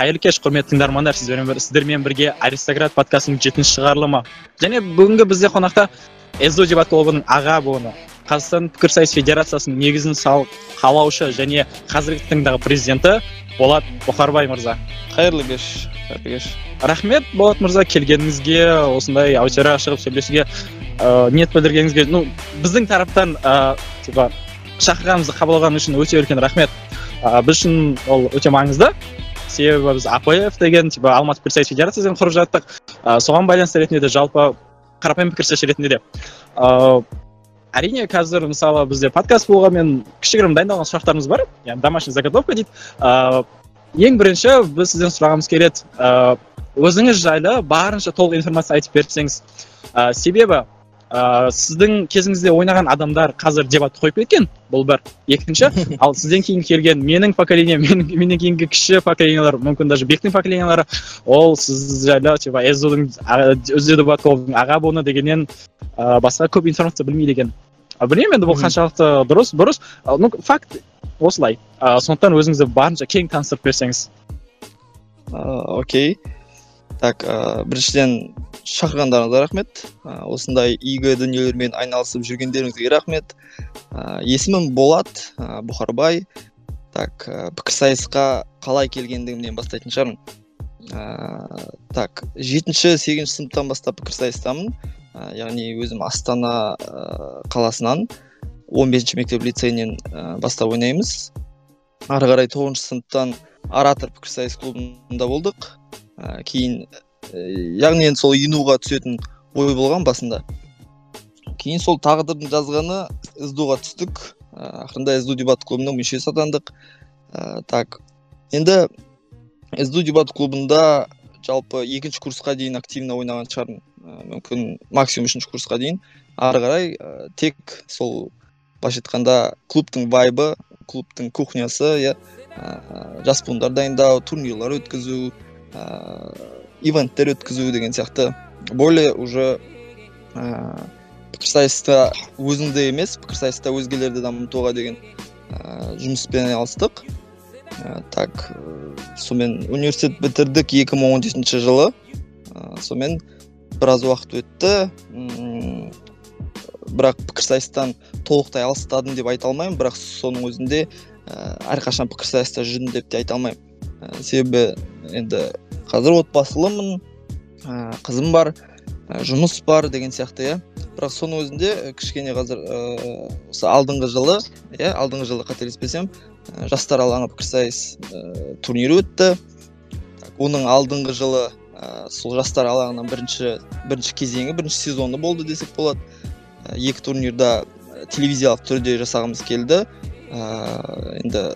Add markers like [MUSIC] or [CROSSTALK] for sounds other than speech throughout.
қайырлы кеш құрметті тыңдармандар. Сіздермен, сіздермен бірге аристократ подкастының жетінші шығарылымы және бүгінгі бізде қонақта эзо дебат клубының аға буыны қазақстан пікірсайыс федерациясының негізін сал қалаушы және қазіргі таңдағы президенті болат бұқарбай мырза. Қайырлы кеш қайырлы кеш. Рахмет болат мырза келгеніңізге осындай аудиторияға шығып сөйлесуге ыыы ниет білдіргеніңізге. Ну біздің тараптан ыыы типа шақырғанымызды қабылдағаныңыз үшін өте үлкен рахмет. Ә, біз үшін ол өте маңызды. Себебі біз апф деген типа алматы пікірсайыс федерациясын құрып жаттық. Ә, соған байланысты ретінде де жалпы қарапайым пікірсайыс ретінде де. Ыыы әрине қазір мысалы бізде подкаст болғанмен кішігірім дайындалған сұрақтарымыз бар. Яғни домашний заготовка дейді. Ыыы ең бірінші біз сізден сұрағымыз келеді. Ыыы өзіңіз жайлы барынша толық информация айтып берсеңіз ә, себебі ыыы сіздің кезіңізде ойнаған адамдар қазір дебатты қойып кеткен. Бұл бір. Екінші [LAUGHS] ал сізден кейін келген менің поколением менің менен кейінгі кіші поколениялар мүмкін даже бектің поколениялары ол сіз жайлы типа клубының аға буыны дегеннен ыыы басқа көп информация білмейді екен. Білмеймін енді бұл қаншалықты дұрыс бұрыс. Ну факт осылай. Ыыы сондықтан өзіңізді барынша кең таныстырып берсеңіз. Окей. Так ыыы біріншіден шақырғандарыңызға рахмет. Ә, осындай игі дүниелермен айналысып жүргендеріңізге рахмет. Ә, есімім болат ә, бұхарбай. Так ә, пікірсайысқа қалай келгендігімнен бастайтын шығармын. Ә, так жетінші сегізінші сыныптан бастап пікірсайыстамын. Ә, яғни өзім астана ә, қаласынан 15 бесінші мектеп лицейінен ә, бастап ойнаймыз. Ары қарай тоғызыншы сыныптан оратор пікірсайыс клубында болдық. Ә, кейін яғни енді сол инуға түсетін ой болған басында. Кейін сол тағдырдың жазғаны сду ға түстік ақырында сду дебат клубының мүшесі атандық. Ә, так енді сду дебат клубында жалпы екінші курсқа дейін активно ойнаған шығармын. Ә, мүмкін максимум үшінші курсқа дейін. Ары қарай ә, тек сол былайша айтқанда клубтың вайбы клубтың кухнясы иә. Ә, жас буындар дайындау турнирлар өткізу ыыы ивенттер өткізу деген сияқты. Более уже ыыы пікірсайыста өзіңді емес пікірсайыста өзгелерді дамытуға деген ыыы жұмыспен айналыстық. Ә, так сонымен университет бітірдік 2017 жылы. Ә, сонымен біраз уақыт өтті. Бірақ пікірсайыстан толықтай алыстадым деп айта алмаймын. Бірақ соның өзінде ә, әрқашан пікірсайыста жүрдім деп те айта алмаймын. Ә, себебі енді қазір отбасылымын ә, қызым бар ә, жұмыс бар деген сияқты иә. Бірақ соның өзінде кішкене қазір осы алдыңғы жылы иә алдыңғы жылы қателеспесем ә, жастар алаңы пікірсайыс ә, турнирі өтті. Оның алдыңғы жылы ә, сол жастар алаңының бірінші бірінші кезеңі бірінші сезоны болды десек болады. Ә, екі турнирда телевизиялық түрде жасағымыз келді. Ә, енді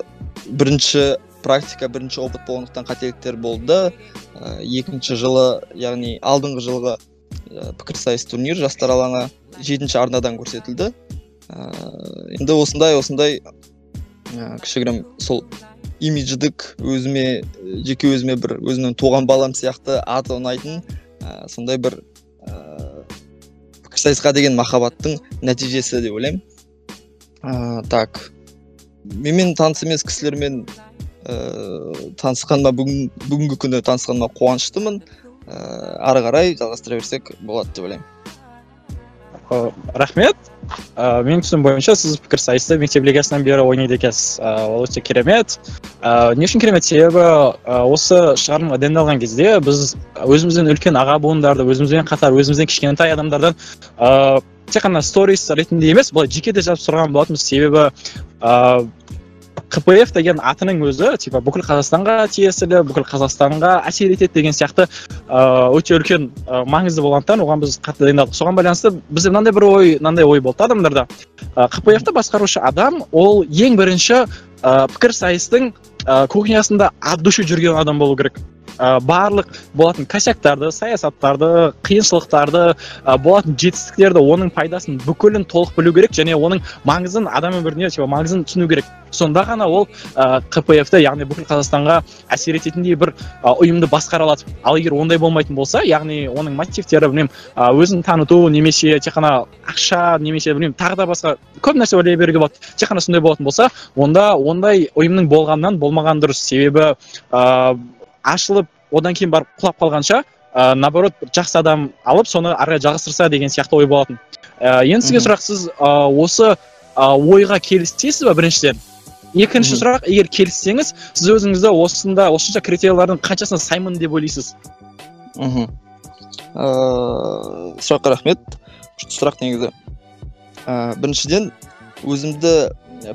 бірінші практика бірінші опыт болғандықтан қателіктер болды. Ә, екінші жылы яғни алдыңғы жылғы ә, пікірсайыс турнир жастар алаңы жетінші арнадан көрсетілді. Ә, енді осындай осындай ә, кішігірім сол имидждік өзіме жеке өзіме бір өзімнің туған балам сияқты аты ұнайтын ә, сондай бір ә, пікірсайысқа деген махаббаттың нәтижесі деп ойлаймын. Ә, так. Менімен таныс емес кісілермен ыыы танысқаныма бүгін бүгінгі күні танысқаныма қуаныштымын. Ыыы ары қарай жалғастыра берсек болады деп ойлаймын. Рахмет. Ыыы менің түсінігім бойынша сіз пікірсайысты мектеп лигасынан бері ойнайды екенсіз. Ыыы ол өте керемет. Ыыы не үшін керемет себебі осы шығарылымға дайындалған кезде біз өзімізден үлкен аға буындарды өзімізбен қатар өзімізден кішкентай адамдардан ыыы тек қана сторис ретінде емес былай жеке де жазып сұраған болатынбыз. Себебі ыыы кпф деген атының өзі типа бүкіл қазақстанға тиесілі бүкіл қазақстанға әсер етеді деген сияқты ыыы өте үлкен маңызды болғандықтан оған біз қатты дайындалдық. Соған байланысты бізде мынандай бір ой мынандай ой болды адамдарда. Ты басқарушы адам ол ең бірінші ы пікірсайыстың ы кухнясында от души жүрген адам болу керек. Ә, барлық болатын косяктарды саясаттарды қиыншылықтарды ә, болатын жетістіктерді оның пайдасын бүкілін толық білу керек және оның маңызын адам өміріне типа маңызын түсіну керек. Сонда ғана ол ә, қпф яғни бүкіл қазақстанға әсер ететіндей бір ә, ұйымды басқара алады. Ал егер ондай болмайтын болса яғни оның мотивтері білмеймін ә, өзін таныту немесе тек қана ақша немесе білмеймін тағы да басқа көп нәрсе ойлай беруге болады тек қана сондай болатын болса онда ондай ұйымның болғанынан болмаған дұрыс. Себебі ыыы ашылып одан кейін барып құлап қалғанша ә, наоборот бір жақсы адам алып соны ары қарай жалғастырса деген сияқты ой болатын. Ә, енді сізге сұрақ сіз ә, осы ә, ойға келісесіз ба біріншіден? Екінші сұрақ егер келіссеңіз сіз өзіңізді осында осынша критериялардың қаншасына саймын деп ойлайсыз? Мхм ыыы сұраққа рахмет. Күшті сұрақ негізі. Ыыы біріншіден өзімді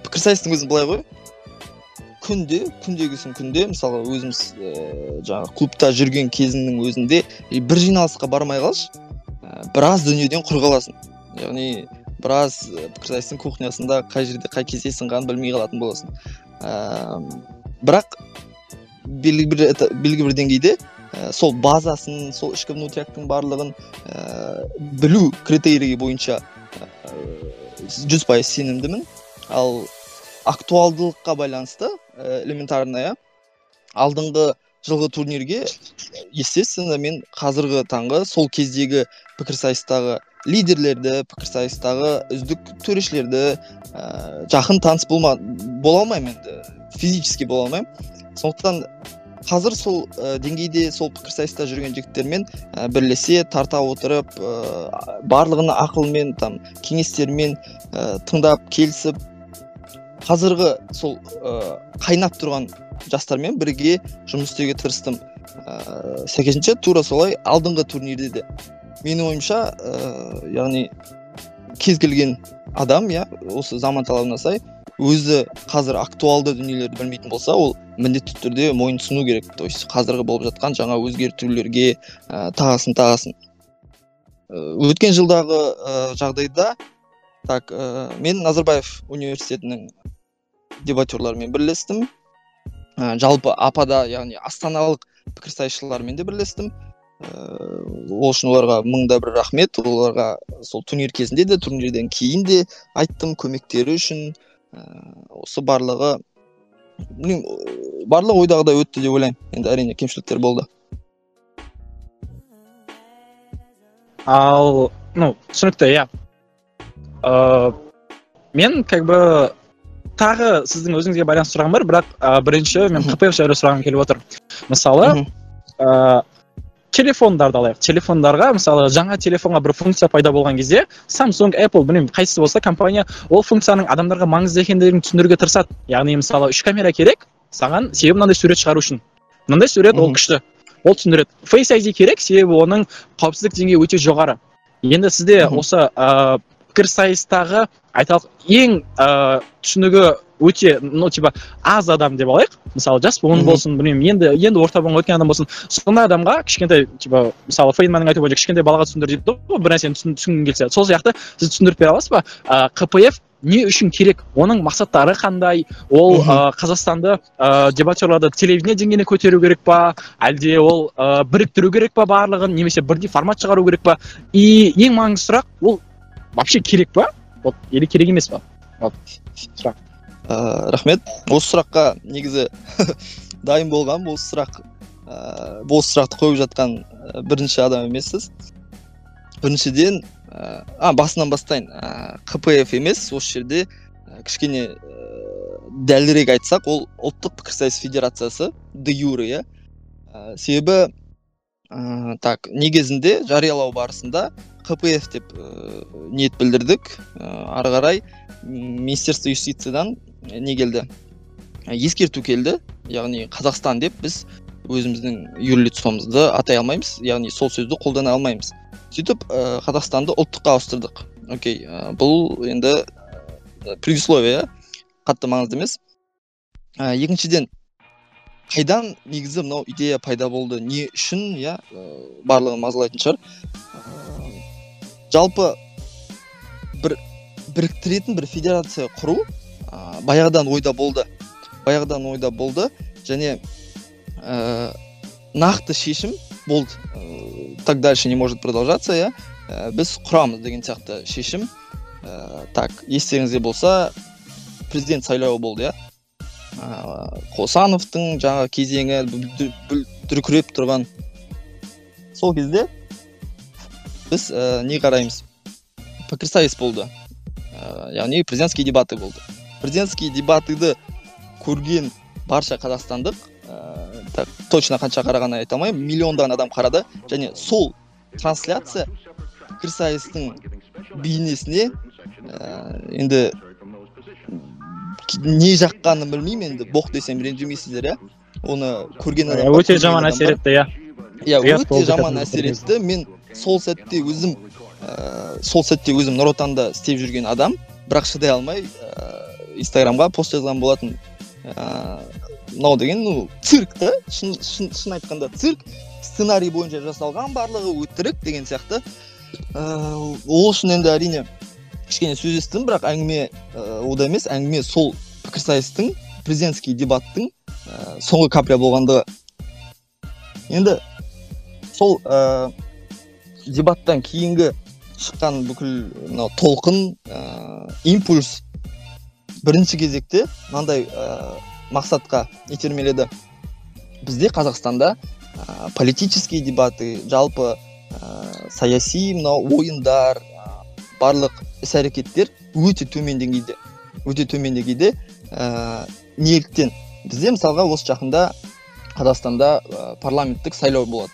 пікірсайыстың өзін былай ғой. Күнде күндегісін күнде мысалы өзіміз ііі жаңағы клубта жүрген кезіңнің өзінде бір жиналысқа бармай қалшы і біраз дүниеден құр қаласың. Яғни біраз і пікірсайыстың кухнясында қай жерде қай кесе сынғанын білмей қалатын боласың. Ыыы бірақ белгілі бір белгілі бір деңгейде і сол базасын сол ішкі внутряктың барлығын ііі білу критерийі бойынша жүз пайыз сенімдімін. Ал актуалдылыққа байланысты і элементарно иә алдыңғы жылғы турнирге естественно мен қазіргі таңғы сол кездегі пікірсайыстағы лидерлерді пікірсайыстағы үздік төрешілерді ііі жақын таныс болма бола алмаймын енді физически бола алмаймын. Сондықтан қазір сол і деңгейде сол пікірсайыста жүрген жігіттермен і бірлесе тарта отырып ыыы барлығына ақылмен там кеңестермен і тыңдап келісіп қазіргі сол ыыы қайнап тұрған жастармен бірге жұмыс істеуге тырыстым. Ыыы сәйкесінше тура солай алдыңғы турнирде де. Менің ойымша ыыы яғни кез келген адам иә осы заман талабына сай өзі қазір актуалды дүниелерді білмейтін болса ол міндетті түрде мойынсұну керек. То есть қазіргі болып жатқан жаңа өзгертулерге ә, тағасын тағасын. Ә, өткен жылдағы ә, жағдайда так ә, мен назарбаев университетінің дебатерларымен бірлестім. Ә, жалпы апада яғни астаналық пікірсайысшылармен де бірлестім. Ыыы ол үшін оларға мың да бір рахмет. Оларға сол турнир кезінде де турнирден кейін де айттым көмектері үшін. Ыыы осы барлығы білмеймін барлығы ойдағыдай өтті деп ойлаймын. Енді әрине кемшіліктер болды. Ал ну түсінікті иә. Ыыы мен как бы тағы сіздің өзіңізге байланысты сұрағым бар бірақ ә, бірінші мен кпф жайлы сұрағым келіп отыр. Мысалы ыыы телефондарды алайық. Телефондарға мысалы жаңа телефонға бір функция пайда болған кезде samsung apple білмеймін қайсысы болса компания ол функцияның адамдарға маңызды екендігін түсіндіруге тырысады. Яғни мысалы үш камера керек саған себебі мынандай сурет шығару үшін. Мынандай сурет ол күшті. Ол түсіндіреді. Face id керек себебі оның қауіпсіздік деңгейі өте жоғары. Енді сізде осы ыыы пікірсайыстағы айталық ең ыыы түсінігі өте ну типа аз адам деп алайық. Мысалы жас буын болсын білмеймін енді енді орта буынға өткен адам болсын. Сондай адамға кішкентай типа мысалы фейнманның айтуы бойынша кішкентай балаға түсіндір дейді ғой бір нәрсені түсін- түсінгің келсе. Сол сияқты сіз түсіндіріп бере аласыз ба? Ыыы кпф не үшін керек? Оның мақсаттары қандай? Ол ыыы қазақстанды ыыы дебатерларды телевидение деңгейіне көтеру керек па? Әлде ол ыыы біріктіру керек па барлығын? Немесе бірдей формат шығару керек па? И ең маңызды сұрақ ол вообще керек па вот или керек емес па вот сұрақ ыыы рахмет осы сұраққа негізі дайын болған осы сұрақ ыыы осы сұрақты қойып жатқан бірінші адам емессіз біріншіден ыыы а басынан бастайын ыыы кпф емес осы жерде кішкене ііі дәлірек айтсақ ол ұлттық пікірсайыс федерациясы де юре иә себебі ыыы так негізінде жариялау барысында кпф деп ііі ниет білдірдік. Ыыы ары қарай министерство юстициядан не келді? Ескерту келді. Яғни қазақстан деп біз өзіміздің юрлицомызды атай алмаймыз. Яғни сол сөзді қолдана алмаймыз. Сөйтіп ә, қазақстанды ұлттыққа ауыстырдық. Окей ә, бұл енді ә, предисловие қатты маңызды емес. Ә, екіншіден қайдан негізі мынау идея пайда болды? Не үшін иә? Ә, барлығын мазалайтын шығар. Жалпы бір біріктіретін бір федерация құру ә, баяғыдан ойда болды. Баяғыдан ойда болды және ә, нақты шешім болды. Ә, так дальше не может продолжаться иә ә, біз құрамыз деген сияқты шешім. Ә, так естеріңізде болса президент сайлауы болды иә қосановтың жаңа кезеңі дүркіреп тұрған. Сол кезде біз ә, не қараймыз. Пікірсайыс болды. Ә, яғни президентский дебаты болды. Президентский дебатыды көрген барша қазақстандық ә, так точно қанша қарағанын айта алмаймын миллиондаған адам қарады. Және сол трансляция пікірсайыстың бейнесіне ә, енді не жаққанын білмеймін енді боқ десем ренжімейсіздер иә. Оны көрген адам өте жаман әсер етті иә. Иә өте жаман әсер етті. Мен сол сәтте өзім ә, сол сәтте өзім нұр отанда істеп жүрген адам бірақ шыдай алмай ә, инстаграмға пост жазған болатын. Ә, деген ну цирк та. Шын, шын, шын айтқанда цирк. Сценарий бойынша жасалған барлығы өтірік деген сияқты. Ә, ол үшін енді әрине кішкене сөз естідім бірақ әңгіме ә, ода емес. Әңгіме сол пікірсайыстың президентский дебаттың ә, соңғы капля болғандығы енді сол дебаттан кейінгі шыққан бүкіл мынау толқын ә, импульс бірінші кезекте мынандай ә, мақсатқа итермеледі. Бізде қазақстанда ә, политический дебаты жалпы ә, саяси мынау ойындар ә, барлық іс әрекеттер өте төмен деңгейде өте төмен деңгейде ә, неліктен. Бізде мысалға осы жақында қазақстанда ә, парламенттік сайлау болады.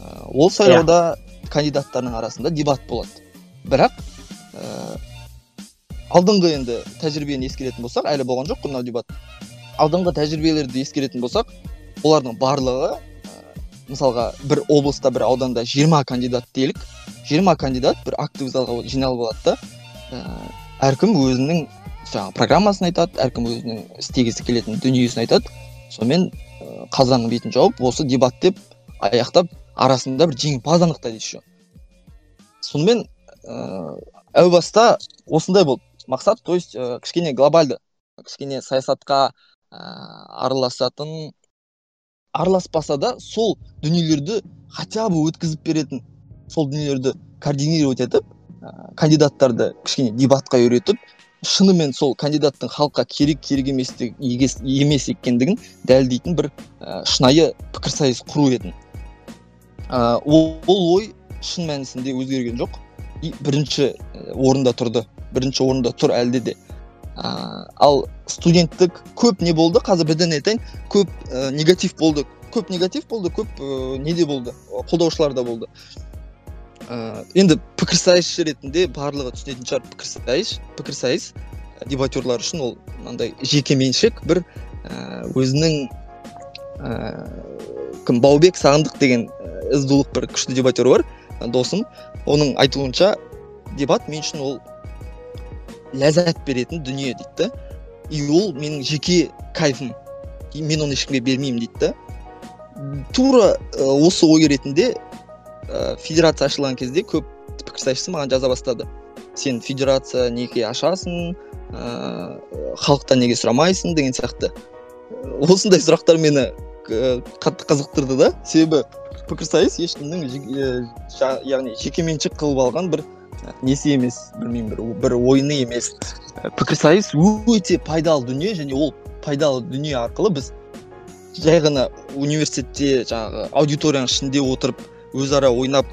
Ә, ол сайлауда кандидаттардың арасында дебат болады. Бірақ ә, алдыңғы енді тәжірибені ескеретін болсақ әлі болған жоқ қой мынау дебат. Алдыңғы тәжірибелерді ескеретін болсақ олардың барлығы ә, мысалға бір облыста бір ауданда 20 кандидат делік. 20 кандидат бір актовый залға жиналып алады да. Ә, әркім өзінің жаңағы программасын айтады әркім өзінің істегісі келетін дүниесін айтады. Сонымен қазанның бетін жауып осы дебат деп аяқтап арасында бір жеңімпаз анықтайды еще. Сонымен ыыы әу баста осындай болды. Мақсат то есть ә, кішкене глобальды кішкене саясатқа ә, араласатын араласпаса да сол дүниелерді хотя бы өткізіп беретін сол дүниелерді координировать етіп ә, кандидаттарды кішкене дебатқа үйретіп шынымен сол кандидаттың халыққа керек керек емес, екендігін дәлелдейтін бір ә, шынайы пікірсайыс құру еді. Ә, ол, ол ой шын мәнісінде өзгерген жоқ. И бірінші орында тұрды. Бірінші орында тұр әлде де. Ә, ал студенттік көп не болды? Қазір бірден айтайын. Көп ә, негатив болды. Көп негатив болды көп ә, не де болды? Қолдаушылар да болды. Ә, енді пікірсайысшы ретінде барлығы түсінетін шығар пікірсайыс пікірсайыс. Дебатерлар үшін ол мынандай жеке меншік. Бір ә, өзінің ә, кім? Баубек сағындық деген сдулық бір күшті дебатер бар досым. Оның айтуынша дебат мен үшін ол ләззат беретін дүние дейді. И ол менің жеке кайфым. Мен оны ешкімге бермеймін дейді. Тура осы ой ретінде ә, федерация ашылған кезде көп пікірсайысшы маған жаза бастады. Сен федерация неге ашасың ыыы халықтан неге сұрамайсың деген сияқты. Осындай сұрақтар мені қатты қызықтырды да. Себебі пікірсайыс ешкімнің яғни жекеменшік қылып алған бір несі емес білмеймін бір бір ойыны емес. Пікірсайыс өте пайдалы дүние және ол пайдалы дүние арқылы біз жай ғана университетте жаңағы аудиторияның ішінде отырып өзара ойнап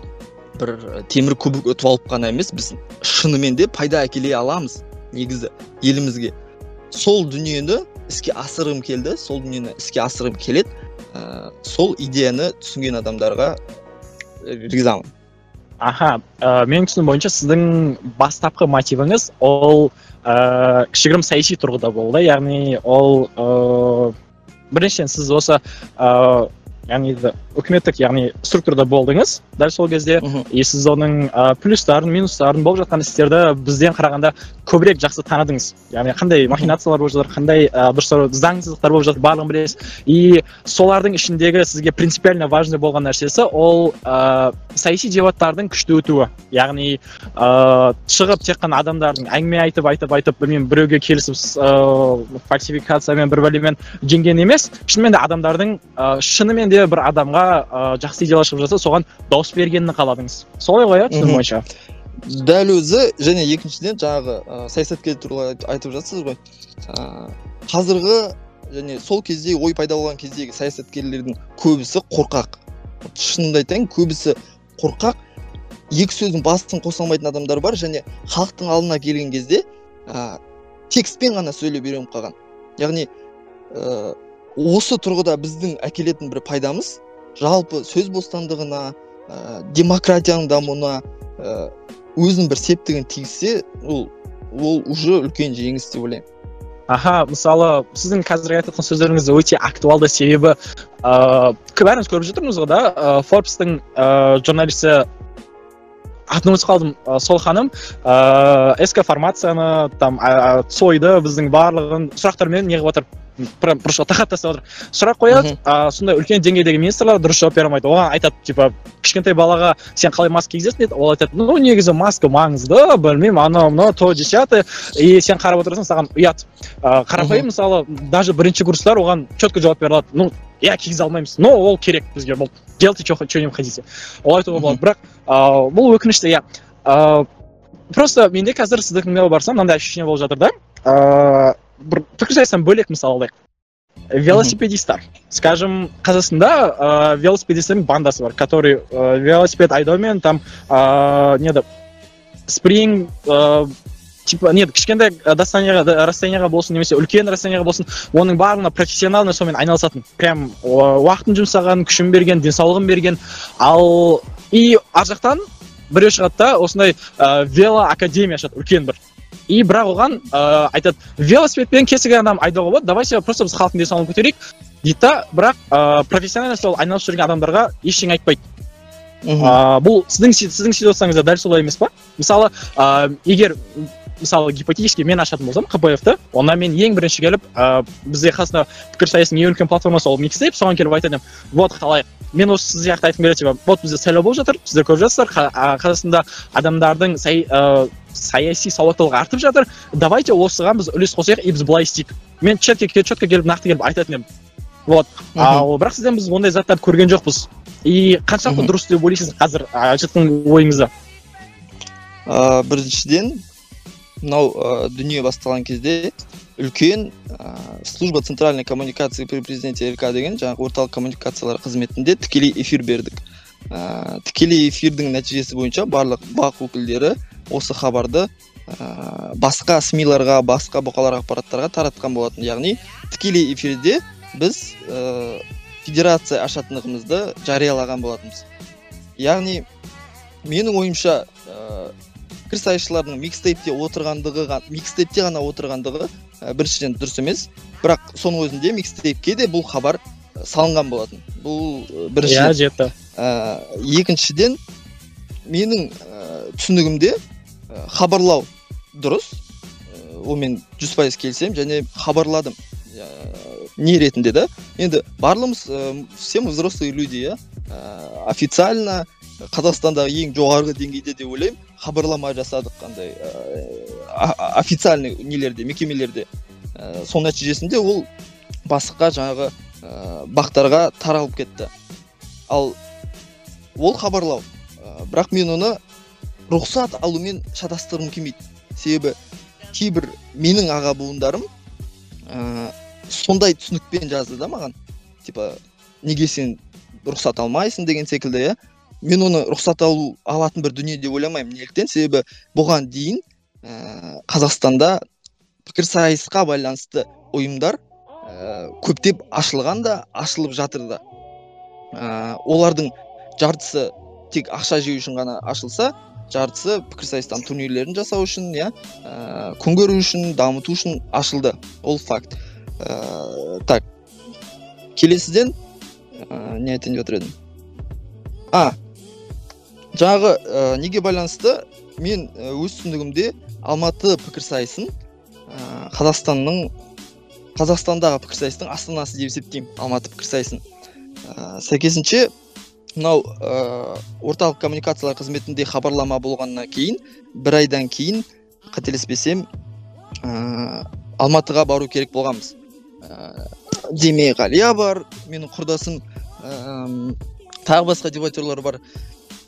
бір темір кубок ұтып алып қана емес біз шынымен де пайда әкеле аламыз негізі елімізге. Сол дүниені іске асырғым келді сол дүниені іске асырғым келеді. Ә, сол идеяны түсінген адамдарға ризамын аха ә, менің түсінігім бойынша сіздің бастапқы мотивіңіз ол ә, кішігірім саяси тұрғыда болды яғни ол ә, біріншіден сіз осы ә, яғни үкіметтік яғни структурада болдыңыз. Дәл сол кезде и сіз оның ә, плюстарын минустарын болып жатқан істерді бізден қарағанда көбірек жақсы таныдыңыз. Яғни қандай махинациялар болып жатыр қандай ә, дұрыс заңсыздықтар болып жатыр барлығын білесіз. И солардың ішіндегі сізге принципиально важный болған нәрсесі ол ә, саяси дебаттардың күшті өтуі. Яғни ә, шығып тек қана адамдардың әңгіме айтып айтып айтып білмеймін біреуге келісіп ә, фальсификациямен бір бәлемен жеңген емес. Шынымен де адамдардың ә, шынымен де бір адамға ә, жақсы идеялар шығып жатса соған дауыс бергенін қаладыңыз. Солай ғой иә түсінігім бойынша дәл өзі және екіншіден жаңағы ә, саясаткер туралы айтып жатсыз ғой. Ә, қазіргі және сол кезде ой пайда болған кездегі саясаткерлердің көбісі қорқақ. Шынымды айтайын көбісі қорқақ. Екі сөздің басын қоса алмайтын адамдар бар және халықтың алдына келген кезде ә, текстпен ғана сөйлеп үйреніп қалған. Яғни ә, осы тұрғыда біздің әкелетін бір пайдамыз жалпы сөз бостандығына ә, демократияның дамуына ә, өзінің бір септігін тигізсе ол ол уже үлкен жеңіс деп ойлаймын. Аха мысалы сіздің қазіргі айтып сөздеріңіз өте актуалды себебі ыыы бәріміз көріп жатырмыз ғой да форбстың ыыы журналисі атын ұмытып қалдым сол ханым ыыы ск формацияны там цойды біздің барлығын сұрақтармен неғып отыр. Прям бұрышқа тақап тастап отыр. Сұрақ қояды а сондай үлкен деңгейдегі министрлер дұрыс жауап бере алмайды. Оған айтады типа кішкентай балаға сен қалай маска кигізесің? дейді. Ол айтады ну негізі маска маңызды білмеймін анау мынау то десятое и сен қарап отырсың саған ұят ыыы қарапайым мысалы даже бірінші курстар оған четко жауап бере алады. Ну иә кигізе алмаймыз но ол керек бізге болды делайте что не хотите олай айтуға болады бірақ ыыы бұл өкінішті иә ыыы просто менде қазір сіздікіне барсам мынандай ощущение болып жатыр да ыыы бір пікірсайыстан бөлек мысалы алайық велосипедисттер скажем қазақстанда ыыы велосипедистердің бандасы бар который ыыы велосипед айдаумен там ыыы не спринг ыыы типа нет кішкентай расстояниеға расстояниеға болсын немесе үлкен расстояниеға болсын оның барлығына профессионально сонымен айналысатын. Прям уақытын жұмсаған күшін берген денсаулығын берген. Ал и ар жақтан біреу шығады да осындай ә, велоакадемия ашады үлкен бір. И бірақ оған ыыы айтады велосипедпен кез келген адам айдауға болады давайте просто біз халықтың денсаулығын көтерейік дейді да бірақ ыыы профессионально сол айналысып жүрген адамдарға ештеңе айтпайды. Ыыы бұл сіздің сіздің ситуацияңызда дәл солай емес па? Мысалы ыыы егер мысалы гипотетически мен ашатын болсам қпф онда мен ең бірінші келіп ыыы бізде қазақстанда пікірсайыстың ең үлкен платформасы ол микстейп соған келіп айтар едім вот қалай мен осы сіз сияқты айтқым келеді типа вот бізде сайлау болып жатыр сіздер көріп жатсыздар қазақстанда адамдардың сай, ә, саяси сауаттылығы артып жатыр давайте осыған біз үлес қосайық и біз былай істейік мен четко четко келіп нақты келіп айтатын едім. Вот. Ал бірақ сізден біз ондай заттарды көрген жоқпыз. И қаншалықты дұрыс деп ойлайсыз қазір айтып жатқан ойыңызда? Ыыы біріншіден мынау ә, дүние басталған кезде үлкен ә, служба центральной коммуникации при президенте рк деген жаңағы орталық коммуникациялар қызметінде тікелей эфир бердік. Ә, тікелей эфирдің нәтижесі бойынша барлық бақ өкілдері осы хабарды ә, басқа смиларға басқа бұқаралық ақпараттарға таратқан болатын. Яғни тікелей эфирде біз ә, федерация ашатындығымызды жариялаған болатынбыз. Яғни менің ойымша пікірсайысшылардың микстейпте отырғандығы микстейпте ғана отырғандығы ә, біріншіден дұрыс емес. Бірақ соның өзінде микстейпке де бұл хабар салынған болатын. Бұл бірінші. Иә жетті ә, екіншіден менің ә, түсінігімде хабарлау дұрыс. Онымен жүз пайыз келісемін және хабарладым. Ә, не ретінде да. Енді барлығымыз ә, все мы взрослые люди иә. Ә, официально қазақстандағы ең жоғарғы деңгейде деп ойлаймын. Хабарлама жасадық қандай ә, официальный нелерде мекемелерде. Ә, сол нәтижесінде ол басқа жаңағы ә, бақтарға таралып кетті. Ал ол хабарлау ә, бірақ мен оны рұқсат алумен шатастырғым келмейді. Себебі кейбір менің аға буындарым ә, сондай түсінікпен жазды да маған. Типа неге сен рұқсат алмайсың деген секілді иә. Мен оны рұқсат алу алатын бір дүние деп ойламаймын неліктен. Себебі бұған дейін ә, қазақстанда пікірсайысқа байланысты ұйымдар ә, көптеп ашылған да ашылып жатыр да. Ә, олардың жартысы тек ақша жеу үшін ғана ашылса жартысы пікірсайыстан турнирлерін жасау үшін иә ә, күн көру үшін дамыту үшін ашылды. Ол факт. Ә, так келесіден ә, не айтайын деп едім. А жаңағы ә, неге байланысты? Мен өз түсінігімде алматы пікірсайысын ә, қазақстанның қазақстандағы пікірсайыстың астанасы деп есептеймін алматы пікірсайысын. Ә, сәйкесінше мынау ә, орталық коммуникациялар қызметінде хабарлама болғаннан кейін бір айдан кейін қателеспесем ә, алматыға бару керек болғанбыз. Ә, демеғалия бар менің құрдасым ә, тағы басқа дебатерлар бар.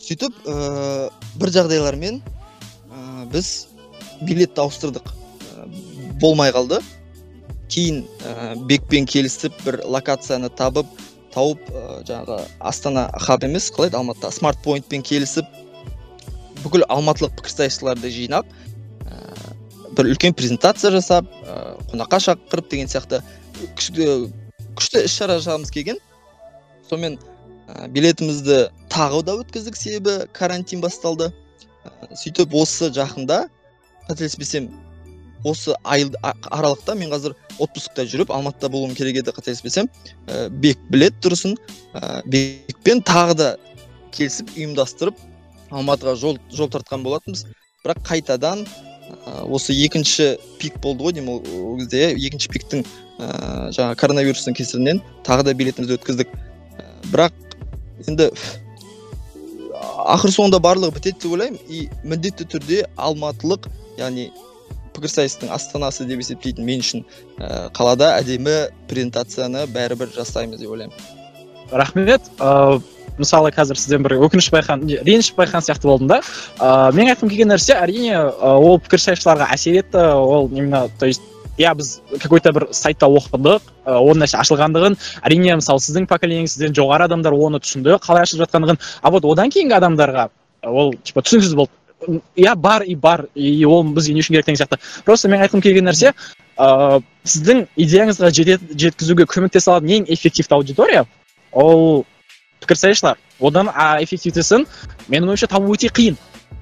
Сөйтіп ә, бір жағдайлармен ә, біз билетті ауыстырдық ә, болмай қалды. Кейін ә, бекпен келісіп бір локацияны табып тауып ә, жаңағы астана хаб емес қалай еді? Алматыда. Смарт поинтпен келісіп бүкіл алматылық пікірсайысшыларды жинап ә, бір үлкен презентация жасап ә, қонаққа шақырып деген сияқты күшті іс шара жасағымыз келген. Сонымен билетімізді тағы да өткіздік себебі карантин басталды. Ә, сөйтіп осы жақында қателеспесем осы ай аралықта мен қазір отпускта жүріп алматыда болуым керек еді қателеспесем. Ә, бек білет тұрсын. Ә, бекпен тағы да келісіп ұйымдастырып алматыға жол, жол тартқан болатынбыз. Бірақ қайтадан осы екінші пик болды ғой деймін ол кезде. Екінші пиктің ә, жаңағы коронавирустың кесірінен тағы да билетімізді өткіздік. Бірақ енді ақыр соңында барлығы бітеді деп ойлаймын. И міндетті түрде алматылық яғни пікірсайыстың астанасы деп есептейтін мен үшін ә, қалада әдемі презентацияны бәрібір жасаймыз деп ойлаймын. Рахмет. Ыыы мысалы қазір сізден бір өкініш байқан реніш байқан сияқты болдым да. Ыыы менің айтқым келген нәрсе әрине ол пікірсайысшыларға әсер етті. Ол именно то есть иә біз какой то бір сайтта оқыдық ол нәрсе ашылғандығын. Әрине мысалы сіздің поколениеңіз сізден жоғары адамдар оны түсінді қалай ашылып жатқандығын. А вот одан кейінгі адамдарға ол типа түсініксіз болды. Иә бар и бар и ол бізге не үшін керек деген сияқты. Просто мен айтқым келген нәрсе ыыы сіздің идеяңызға жеткізуге көмектесе алатын ең эффективті аудитория ол пікірсайысшылар одан эффективтісін менің ойымша табу өте қиын.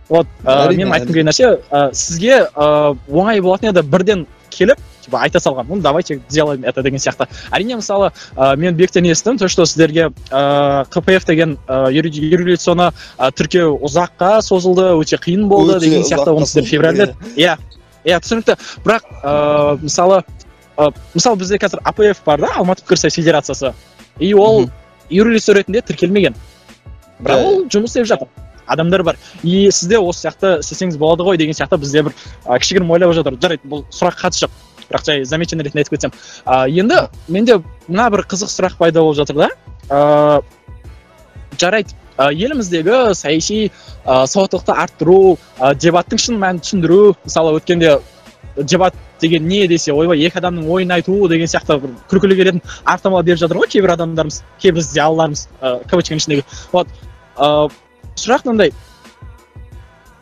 Вот ә, менің айтқым келген нәрсе ә, сізге ә, оңай болатын еді. Бірден келіп типа айта салған ну давайте сделаем это деген сияқты. Әрине мысалы ә, мен бектен естідім то что сіздерге ә, қпф деген ә, юрилицаны ә, тіркеу ұзаққа созылды өте қиын болды деген сияқты оны сіздер февральде иә. Иә түсінікті. Бірақ ә, мысалы ә, мысалы бізде қазір апф бар да алматы пікірсайыс федерациясы. И ол юрлиц ретінде тіркелмеген. Бірақ ол жұмыс істеп жатыр. Адамдар бар. И сізде осы сияқты істесеңіз болады ғой деген сияқты бізде бір кішігірім ойлап жатыр. Жарайды бұл сұраққа қатысы жоқ бірақ жай замечание ретінде айтып кетсем. Ә, енді менде мына бір қызық сұрақ пайда болып жатыр да. Ыыы жарайды. Ә, еліміздегі саяси ә, сауаттылықты арттыру ә, дебаттың шын мәнін түсіндіру мысалы өткенде дебат деген не десе ойбай екі адамның ойын айту деген сияқты бір күлкілі келетін анықтамалар беріп жатыр ғой кейбір адамдарымыз кейбір зиялыларымыз ыыы кавычканың ішіндегі. Вот ыыы сұрақ мынандай.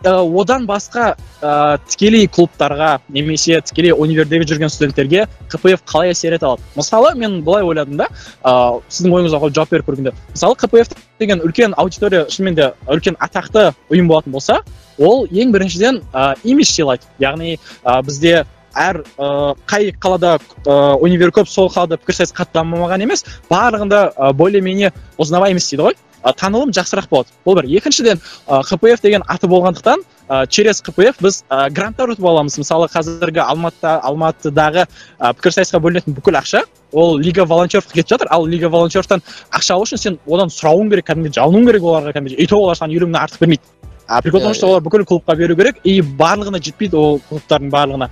Одан басқа ә, тікелей клубтарға немесе тікелей универдегі жүрген студенттерге кпф қалай әсер ете алады? Мысалы мен былай ойладым да ә, сіздің ойыңызға жауап беріп көргенде. Мысалы кпф деген үлкен аудитория шынымен де үлкен атақты ұйым болатын болса ол ең біріншіден ә, имидж сыйлайды. Яғни ә, бізде әр ә, қай қалада ә, универ көп сол қалада пікірсайыс қатты дамымаған емес барлығында ә, более менее узнаваемость дейді ғой. Танылым жақсырақ болады. Бұл бір екіншіден қпф деген аты болғандықтан ә, через қпф біз ә, гранттар ұтып аламыз. Мысалы қазіргі алматыда алматыдағы ә, пікірсайысқа бөлінетін бүкіл ақша ол лига волонтеровқа кетіп жатыр. Ал лига волонтеровтан ақша алу үшін сен одан сұрауың керек кәдімгідей жалынуың керек оларға кәдімгідей. И то олар саған елу мыңнан артық бермейді. А прикол в том что олар бүкіл клубқа беру керек и барлығына жетпейді ол клубтардың барлығына.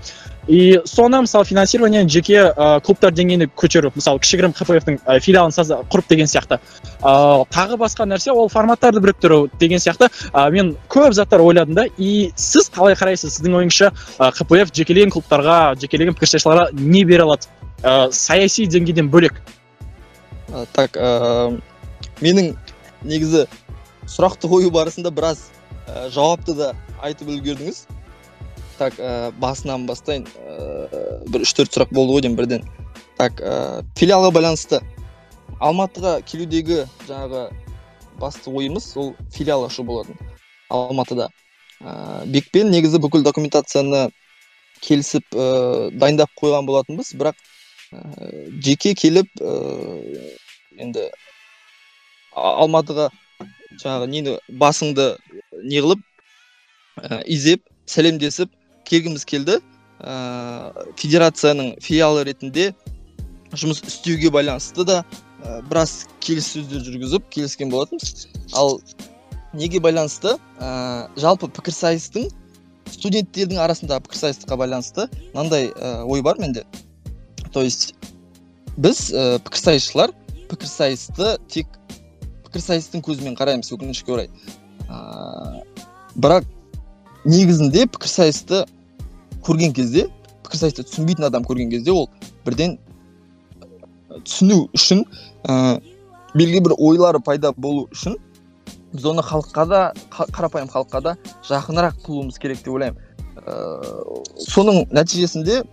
И соны мысалы финансирование жеке ә, клубтар деңгейіне көтеру. Мысалы кішігірім қпфтың ә, филиалын құрып деген сияқты. Ә, тағы басқа нәрсе ол форматтарды біріктіру деген сияқты. Ә, мен көп заттар ойладым да и сіз қалай қарайсыз? Сіздің ойыңызша ә, қпф жекелеген клубтарға жекелеген пікірсайысшыларға не бере алады? Ә, саяси деңгейден бөлек. Ә, так ә, менің негізі сұрақты қою барысында біраз ә, жауапты да айтып үлгердіңіз. Так ә, басынан бастайын. Ә, бір үш төрт сұрақ болды ғой деймін бірден. Так ә, филиалға байланысты алматыға келудегі жаңағы басты ойымыз ол филиал ашу болатын алматыда. Ә, бекпен негізі бүкіл документацияны келісіп ә, дайындап қойған болатынбыз. Бірақ ә, жеке келіп ә, енді алматыға жаңағы нені басыңды не қылып ә, изеп сәлемдесіп келгіміз келді. Ә, федерацияның филиалы ретінде жұмыс істеуге байланысты да ә, біраз келіссөздер жүргізіп келіскен болатынбыз ал неге байланысты? Ә, жалпы пікірсайыстың студенттердің арасындағы пікірсайыстыққа байланысты мынандай ой бар менде. То есть біз ә, пікірсайысшылар пікірсайысты тек пікірсайыстың көзімен қараймыз өкінішке орай. Ә, бірақ негізінде пікірсайысты көрген кезде пікірсайысты түсінбейтін адам көрген кезде ол бірден түсіну үшін ә, белгілі бір ойлары пайда болу үшін біз оны халыққа да қарапайым халыққа да жақынырақ қылуымыз керек деп ойлаймын. Ә, соның нәтижесінде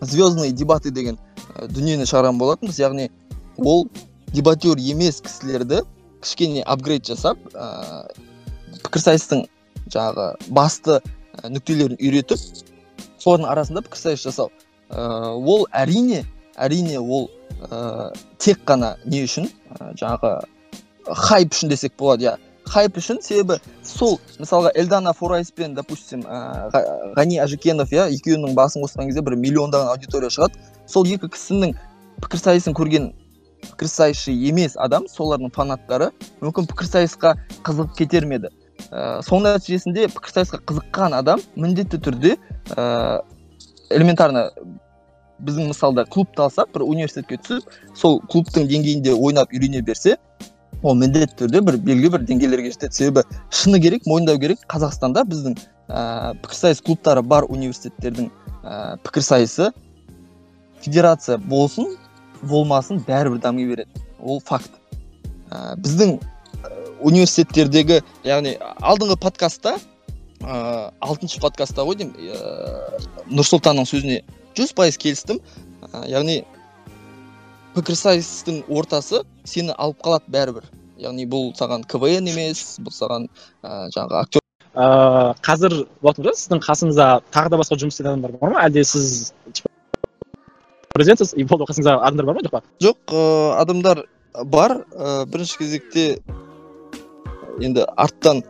звездные дебаты деген дүниені шығарған болатынбыз. Яғни ол дебатер емес кісілерді кішкене апгрейд жасап пікірсайыстың жаңағы басты нүктелерін үйретіп солардың арасында пікірсайыс жасау. Ә, ол әрине әрине ол ә, тек қана не үшін? Ә, жаңағы хайп үшін десек болады иә. Хайп үшін себебі сол мысалға эльдана форайс пен допустим ә, ғани әжікенов иә екеуінің басын қосқан кезде бір миллиондаған аудитория шығады. Сол екі кісінің пікірсайысын көрген пікірсайысшы емес адам солардың фанаттары мүмкін пікірсайысқа қызығып кетер ме еді? Ә, соның нәтижесінде пікірсайысқа қызыққан адам міндетті түрде ә, элементарно біздің мысалда клубты алсақ бір университетке түсіп сол клубтың деңгейінде ойнап үйрене берсе ол міндетті түрде бір белгілі бір деңгейлерге жетеді. Себебі шыны керек мойындау керек. Қазақстанда біздің ә, пікірсайыс клубтары бар университеттердің ә, пікірсайысы федерация болсын болмасын бәрібір дами береді. Ол факт. Ә, біздің университеттердегі яғни алдыңғы подкастта ә, алтыншы подкастта ғой деймін ә, нұрсұлтанның сөзіне жүз пайыз келістім. Ә, яғни пікірсайыстың ортасы сені алып қалады бәрібір. Яғни бұл саған квн емес бұл саған ә, жаңағы актер ыыы қазір болатын болса сіздің қасыңызда тағы да басқа жұмыс істейтін адамдар бар ма? Әлде сіз президентсіз? И болды қасыңызда адамдар бар ма? Жоқ па? Жоқ ә, адамдар бар. Ә, бірінші кезекте енді арттан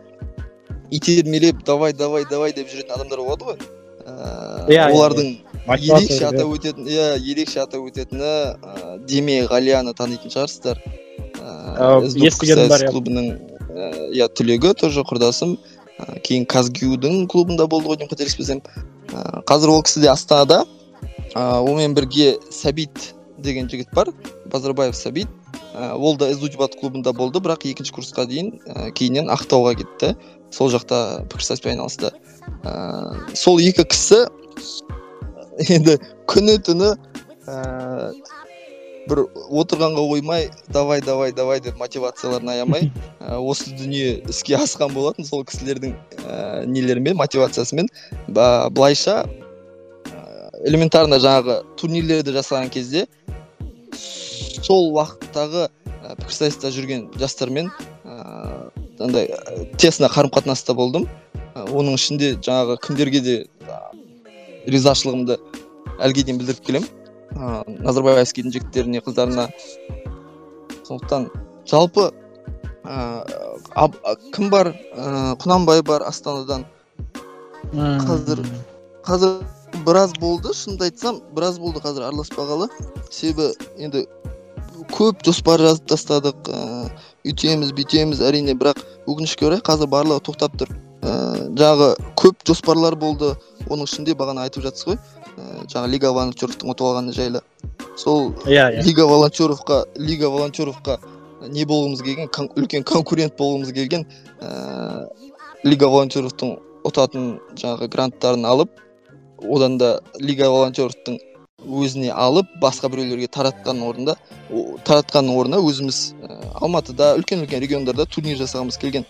итермелеп давай давай давай деп жүретін адамдар болады ғой. Ыыы иә олардың ерекше атап өтетін иә ерекше атап өтетіні ә, деме ғалияны танитын шығарсыздар. Ыыы естігенім бар иә клубының иә түлегі тоже құрдасым. Ә, кейін казгюдің клубында болды ғой деймін қателеспесем. Ә, қазір ол кісі де астанада. Ә, онымен бірге сәбит деген жігіт бар. Базарбаев сәбит. Ол да эзудебат клубында болды бірақ екінші курсқа дейін ә, кейіннен ақтауға кетті. Сол жақта пікірсайыспен айналысты. Ә, сол екі кісі енді күні түні ә, бір отырғанға қоймай давай давай давай деп мотивацияларын аямай ә, [LAUGHS] осы дүние іске асқан болатын. Сол кісілердің ә, нелерімен мотивациясымен былайша ә, элементарно жаңағы турнирлерді жасаған кезде сол уақыттағы ә, пікірсайыста жүрген жастармен ыыы андай ә, тесно қарым қатынаста болдым. Ә, оның ішінде жаңағы кімдерге де ризашылығымды әлге дейін білдіріп келемін. Ыыы назарбаевскийдің жігіттеріне қыздарына. Сондықтан жалпы ыыы кім бар? Ыыы құнанбай бар астанадан. Қазір қазір біраз болды. Шынымды айтсам біраз болды қазір араласпағалы. Себебі енді көп жоспар жазып тастадық ыыы үйтеміз бүйтеміз әрине бірақ өкінішке орай қазір барлығы тоқтап тұр. Ыыы жаңағы көп жоспарлар болды оның ішінде бағана айтып жатсыз ғой ыыы жаңағы лига волонтеровтың ұтып алғаны жайлы. Сол иә иә. Лига волонтеровқа лига волонтеровқа не болғымыз келген үлкен конкурент болғымыз келген ыыы лига волонтеровтың ұтатын жаңағы гранттарын алып одан да лига волонтеровтың өзіне алып басқа біреулерге таратқан орында таратқанның орнына өзіміз ә, алматыда үлкен үлкен региондарда турнир жасағымыз келген.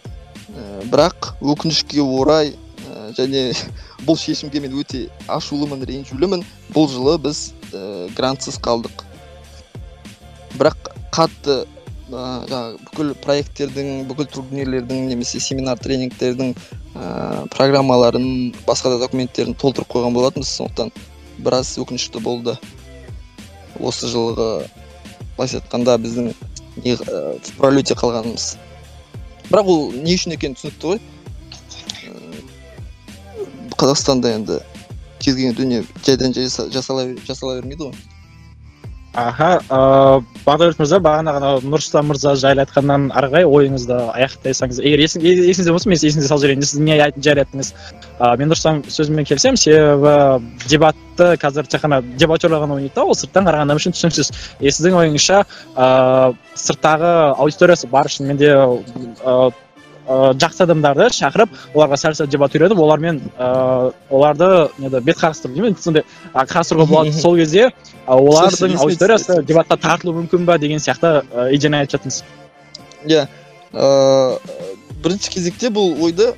Ә, бірақ өкінішке орай ә, және [LAUGHS] бұл шешімге мен өте ашулымын ренжулімін бұл жылы біз ә, грантсыз қалдық. Бірақ қатты ә, бүкіл проекттердің бүкіл турнирлердің немесе семинар тренингтердің ә, программаларын басқа да документтерін толтырып қойған болатынбыз. Сондықтан біраз өкінішті болды. Осы жылғы былайша айтқанда біздің не в пролете қалғанымыз. Бірақ ол не үшін екені түсінікті ғой. Қазақстанда енді кез келген дүние жайдан жай жасала, жасала бермейді ғой. Аха ыыы бағдәулет мырза бағана ғана нұрсұлтан мырза жайлы айтқаннан ары қарай ойыңызды аяқтасаңыз егер есіңізде болса мен есіңізге салып жіберейін. Сіз не жайлы айттыңыз. Ыыы мен нұрсұлтан сөзімен келісемін. Себебі дебатты қазір тек қана дебатерлар ғана ойнайды да ол сырттан қараған үшін түсініксіз. И сіздің ойыңызша ыыы сырттағы аудиториясы бар. Шынымен де ыыы жақсы адамдарды шақырып оларға сәл сәл дебат үйретіп олармен ыыы оларды неде бет қарастыру деймін. Сондай қарастыруға болады [LAUGHS] сол кезде олардың аудиториясы дебатқа тартылуы мүмкін ба деген сияқты идеяны айтып жаттыңыз иә ыыы бірінші кезекте бұл ойды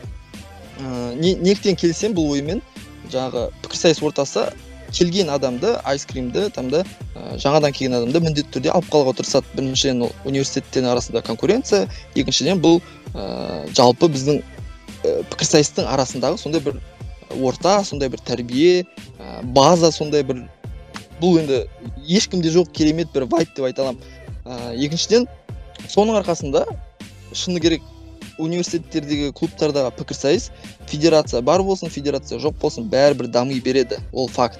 ыыы неліктен келісемін бұл оймен? Жаңағы пікірсайыс ортасы келген адамды айскримді там да ә, жаңадан келген адамды міндетті түрде алып қалуға тырысады. Біріншіден ол университеттердің арасында конкуренция екіншіден бұл ә, жалпы біздің ә, пікірсайыстың арасындағы сондай бір орта сондай бір тәрбие ә, база сондай бір бұл енді ешкімде жоқ керемет бір вайп деп айта аламын. Ә, екіншіден соның арқасында шыны керек университеттердегі клубтардағы пікірсайыс федерация бар болсын федерация жоқ болсын бәрібір дами береді ол факт.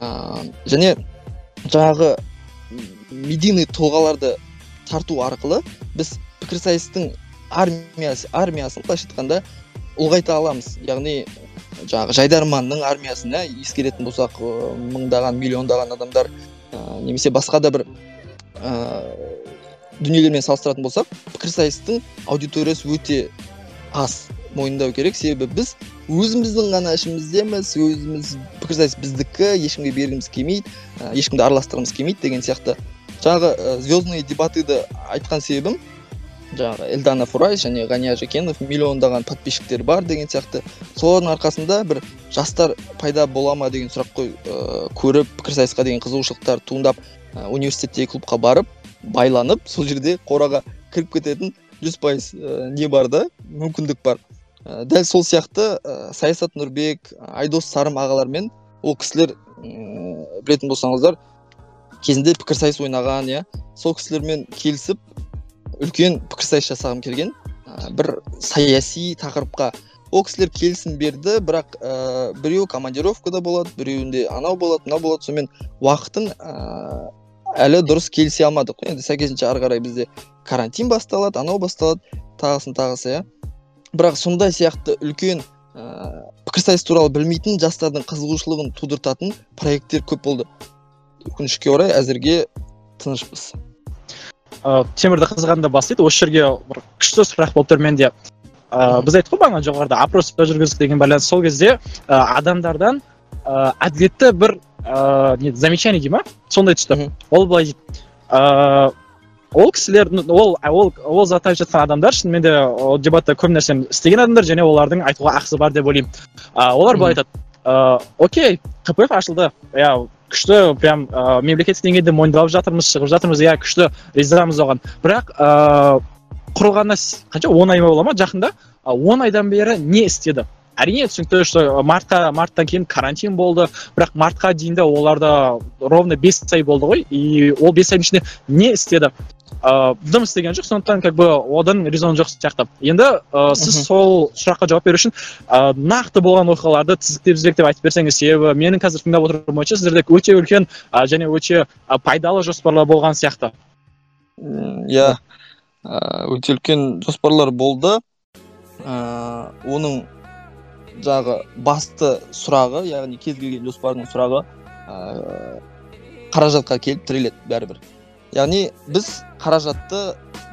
Ә, және жаңағы медийный тұлғаларды тарту арқылы біз пікірсайыстың армиясы армиясын былайша айтқанда ұлғайта аламыз. Яғни жаңағы жайдарманның армиясын иә ескеретін болсақ мыңдаған миллиондаған адамдар ә, немесе басқа да бір ә, дүниелермен салыстыратын болсақ пікірсайыстың аудиториясы өте аз мойындау керек. Себебі біз өзіміздің ғана ішіміздеміз өзіміз пікірсайыс біздікі ешкімге бергіміз келмейді ешкімді араластырғымыз келмейді деген сияқты. Жаңағы ә, звездные дебатыды айтқан себебім жаңағы эльдана фурай және ғания жекенов миллиондаған подписчиктері бар деген сияқты. Солардың арқасында бір жастар пайда бола ма деген сұрақ қой ә, көріп пікірсайысқа деген қызығушылықтар туындап ә, университеттегі клубқа барып байланып сол жерде қораға кіріп кететін жүз пайыз не бар да мүмкіндік бар. Ә, дәл сол сияқты ә, саясат нұрбек айдос сарым ағалармен ол кісілер ә, білетін болсаңыздар кезінде пікірсайыс ойнаған иә. Сол кісілермен келісіп үлкен пікірсайыс жасағым келген ә, бір саяси тақырыпқа. Ол кісілер келісім берді бірақ ә, біреу командировкада болады біреуінде анау болады мынау болады. Сонымен уақытын ә, әлі дұрыс келісе алмадық. Енді сәйкесінше ары қарай бізде карантин басталады анау басталады тағысын тағысы иә. Бірақ сондай сияқты үлкен ә, пікірсайыс туралы білмейтін жастардың қызығушылығын тудыртатын проекттер көп болды. Өкінішке орай әзірге тынышпыз. Ә, темірді қызғанда бастайды. Осы жерге бір күшті сұрақ болып тұр менде. Ә, біз айттық қой бағана жоғарыда опрос жүргіздік деген байланыс. Сол кезде ә, адамдардан ә, әділетті бір ә, не замечание дей ма сондай түсті. Ол былай дейді. Ә, ол кісілер ол ол ол затты айтып жатқан адамдар шынымен де ол дебатта көп нәрсені істеген адамдар және олардың айтуға ақысы бар деп ойлаймын. Ә, олар былай айтады. Ә, окей кпф ашылды. Иә күшті прям ә, мемлекеттік деңгейде мойындалып жатырмыз шығып жатырмыз. Иә күшті ризамыз оған бірақ ыыы құрылғанына қанша он ай бола ма? Жақында он айдан бері не істеді? Әрине түсінікті что мартқа марттан кейін карантин болды. Бірақ мартқа дейін де оларда ровно бес ай болды ғой. И ол бес айдың ішінде не істеді? Ыыы дым істеген жоқ. Сондықтан как бы одан резон жоқ сияқты. Енді ә, сіз сол сұраққа жауап беру үшін ә, нақты болған оқиғаларды тізіктеп тізбектеп айтып берсеңіз себебі менің қазір тыңдап отырғаным бойынша сіздерде өте үлкен ә, және өте ә, пайдалы жоспарлар болған сияқты. Иә. Өте үлкен жоспарлар болды. Ә, оның жағы басты сұрағы яғни кез келген жоспардың сұрағы ә, қаражатқа келіп тіреледі бәрібір. Яғни біз қаражатты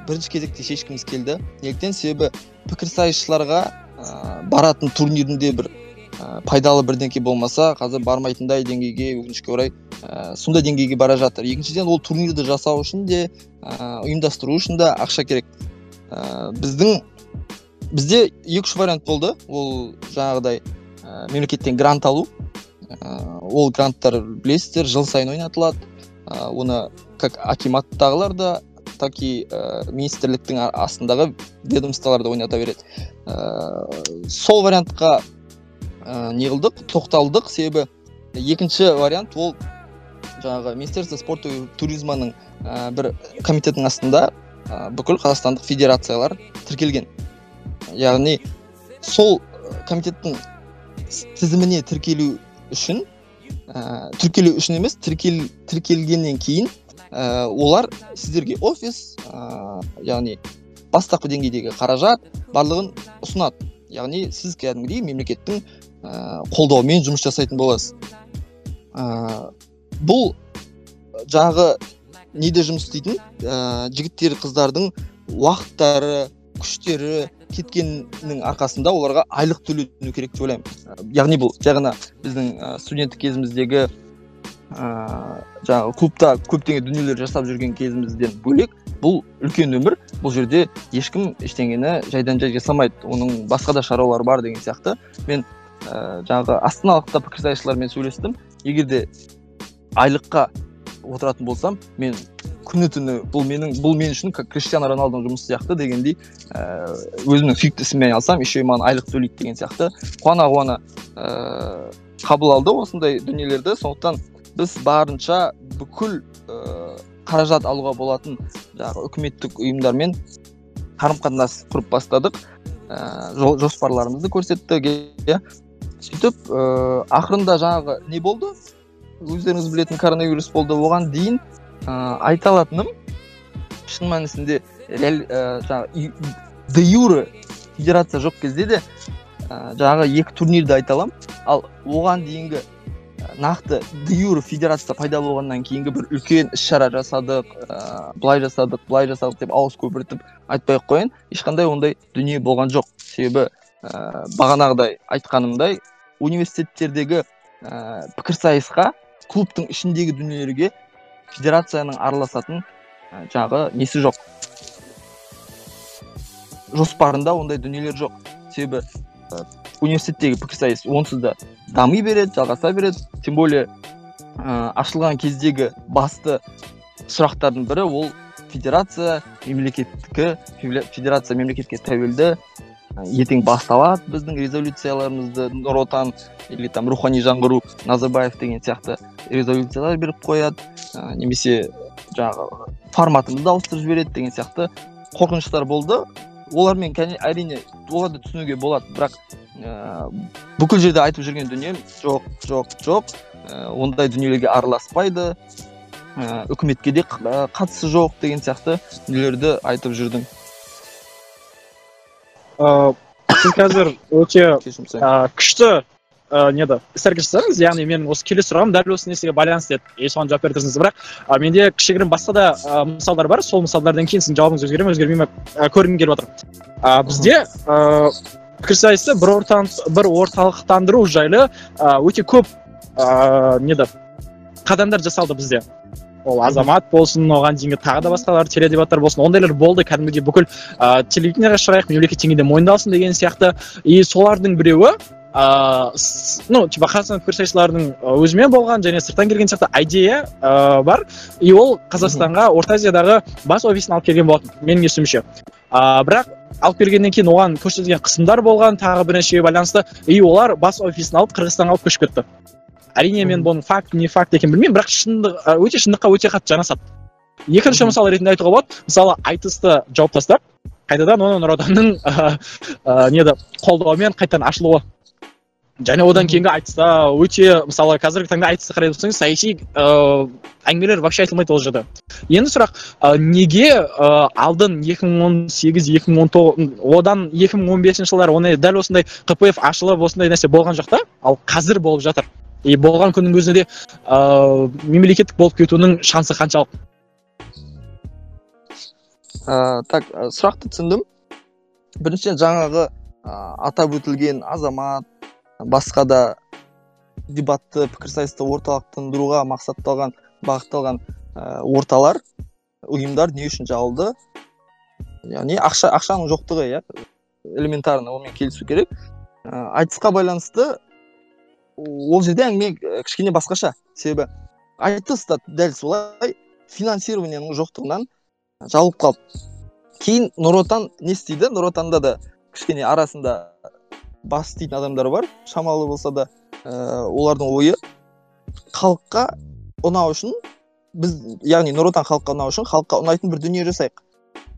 бірінші кезекте шешкіміз келді. Неліктен себебі пікірсайысшыларға ә, баратын турнирінде бір ә, пайдалы бірдеңке болмаса қазір бармайтындай деңгейге өкінішке орай ә, сондай деңгейге бара жатыр. Екіншіден ол турнирді жасау үшін де ә, ұйымдастыру үшін де ақша керек. Ә, біздің бізде екі үш вариант болды. Ол жаңағыдай ә, мемлекеттен грант алу. Ә, ол гранттар білесіздер жыл сайын ойнатылады. Ә, оны как акиматтағылар да так и ә, министрліктің астындағы ведомстволарда ойната береді. Ә, сол вариантқа ә, не қылдық тоқталдық. Себебі екінші вариант ол жаңағы министерство спорта и туризманың ә, бір комитеттің астында ә, бүкіл қазақстандық федерациялар тіркелген. Яғни сол комитеттің тізіміне тіркелу үшін ә, тіркелу үшін емес тіркел, тіркелгеннен кейін ә, олар сіздерге офис ә, яғни бастапқы деңгейдегі қаражат барлығын ұсынады. Яғни сіз кәдімгідей мемлекеттің ә, қолдауымен жұмыс жасайтын боласыз. Ә, бұл жағы неде жұмыс істейтін? Ә, жігіттер қыздардың уақыттары күштері кеткеннің арқасында оларға айлық төлену керек деп ойлаймын. Яғни бұл жай ғана біздің студенттік кезіміздегі ыыы жаңағы клубта көптеген дүниелер жасап жүрген кезімізден бөлек бұл үлкен өмір бұл жерде ешкім ештеңені жайдан жай жасамайды. Оның басқа да шаруалары бар деген сияқты. Мен ә, жаңағы астаналықта пікірсайысшылармен сөйлестім. Егер де айлыққа отыратын болсам мен күні түні бұл менің бұл мен үшін как криштиану роналдоның жұмысы сияқты дегендей ә, өзімнің сүйікті ісіммен айналысамын еще маған айлық төлейді деген сияқты. Қуана қуана ә, қабыл алды осындай дүниелерді. Сондықтан біз барынша бүкіл ә, қаражат алуға болатын жаңағы үкіметтік ұйымдармен қарым қатынас құрып бастадық. Ә, жоспарларымызды көрсеттік иә. Сөйтіп ә, ақырында жаңағы не болды? Өздеріңіз білетін коронавирус болды. Оған дейін ә, айта алатыным шын мәнісінде ә, де юре федерация жоқ кезде де ә, жаңағы екі турнирді айта аламын. Ал оған дейінгі нақты де юре федерация пайда болғаннан кейінгі бір үлкен іс шара жасадық ә, былай жасадық былай жасадық деп ауыз көпіртіп айтпай ақ қояйын. Ешқандай ондай дүние болған жоқ. Себебі ә, бағанағыдай айтқанымдай университеттердегі ә, пікірсайысқа клубтың ішіндегі дүниелерге федерацияның араласатын жағы несі жоқ. Жоспарында ондай дүниелер жоқ. Себебі ә, университеттегі пікірсайыс онсыз да дами береді жалғаса береді. Тем более ә, ашылған кездегі басты сұрақтардың бірі ол федерация мемлекеттікі федерация мемлекетке тәуелді ертең басталады біздің резолюцияларымызды нұр отан или там рухани жаңғыру назарбаев деген сияқты резолюциялар беріп қояды. Ә, немесе жаңағы форматымызды ауыстырып жібереді деген сияқты қорқыныштар болды. Олармен әрине оларды түсінуге болады бірақ ә, бүкіл жерде айтып жүрген дүнием жоқ жоқ жоқ. Ә, ондай дүниелерге араласпайды. Ә, үкіметке де қатысы жоқ деген сияқты дүниелерді айтып жүрдім. ыыы сіз қазір өте күшті ә, неді іс әрекет жасадыңыз яғни менің осы келесі сұрағым дәл осы нәрсеге байланысты еді. И соған жауап беріп тұрсыз бірақ ә, менде кішігірім басқа да ә, мысалдар бар. Сол мысалдардан кейін сіздің жауабыңыз өзгере ме өзгермей ме ә, көргім келіп отыр. Ә, бізде ә, пікірсайысты бір ортан бір орталықтандыру жайлы өте көп ә, неді қадамдар жасалды бізде. Ол азамат болсын оған дейінгі тағы да басқалар теледебаттар болсын ондайлар болды кәдімгідей бүкіл ә, телевидениеға шығарайық мемлекет деңгейде мойындалсын деген сияқты. И солардың біреуі ыыы ну типа қазақстан пікірсайысшылардың өзімен болған және сырттан келген сияқты идея ыыы бар. И ол қазақстанға орта азиядағы бас офисін алып келген болатын менің естуімше ыыы бірақ алып келгеннен кейін оған көрсетілген қысымдар болған тағы бірнеше байланысты и олар бас офисін алып қырғызстанға алып көшіп кетті. Әрине мен бұның факт не факт екенін білмеймін бірақ шындық өте шындыққа өте қатты жанасады. Екінші мысал ретінде айтуға болады мысалы айтысты жауып тастап қайтадан оны нұр отанның неде қолдауымен қайтадан ашылуы. Және одан кейінгі айтыста өте мысалы қазіргі таңда айтысты қарай тұрсаңыз саяси ыыы әңгімелер вообще айтылмайды ол жерде енді сұрақ ә, неге ә, алдын 2018 2019 одан 2015 жылдары оны дәл осындай қпф ашылып осындай нәрсе болған жоқ та? Ал қазір болып жатыр. И болған күннің өзінде ә, мемлекеттік болып кетуінің шансы қаншалық? Ә, так сұрақты түсіндім. Біріншіден жаңағы ә, атап өтілген азамат басқа да дебатты пікірсайысты орталықтандыруға мақсатталған бағытталған ә, орталар ұйымдар не үшін жабылды? Яғни ақша ақшаның жоқтығы иә элементарно онымен келісу керек. Ә, айтысқа байланысты ол жерде әңгіме кішкене басқаша себебі. Айтыс та дәл солай финансированияның жоқтығынан жабылып қалды. Кейін нұр отан не істейді? Нұр отанда да кішкене арасында бас істейтін адамдар бар. Шамалы болса да ә, олардың ойы халыққа ұнау үшін біз яғни нұр отан халыққа ұнау үшін халыққа ұнайтын бір дүние жасайық.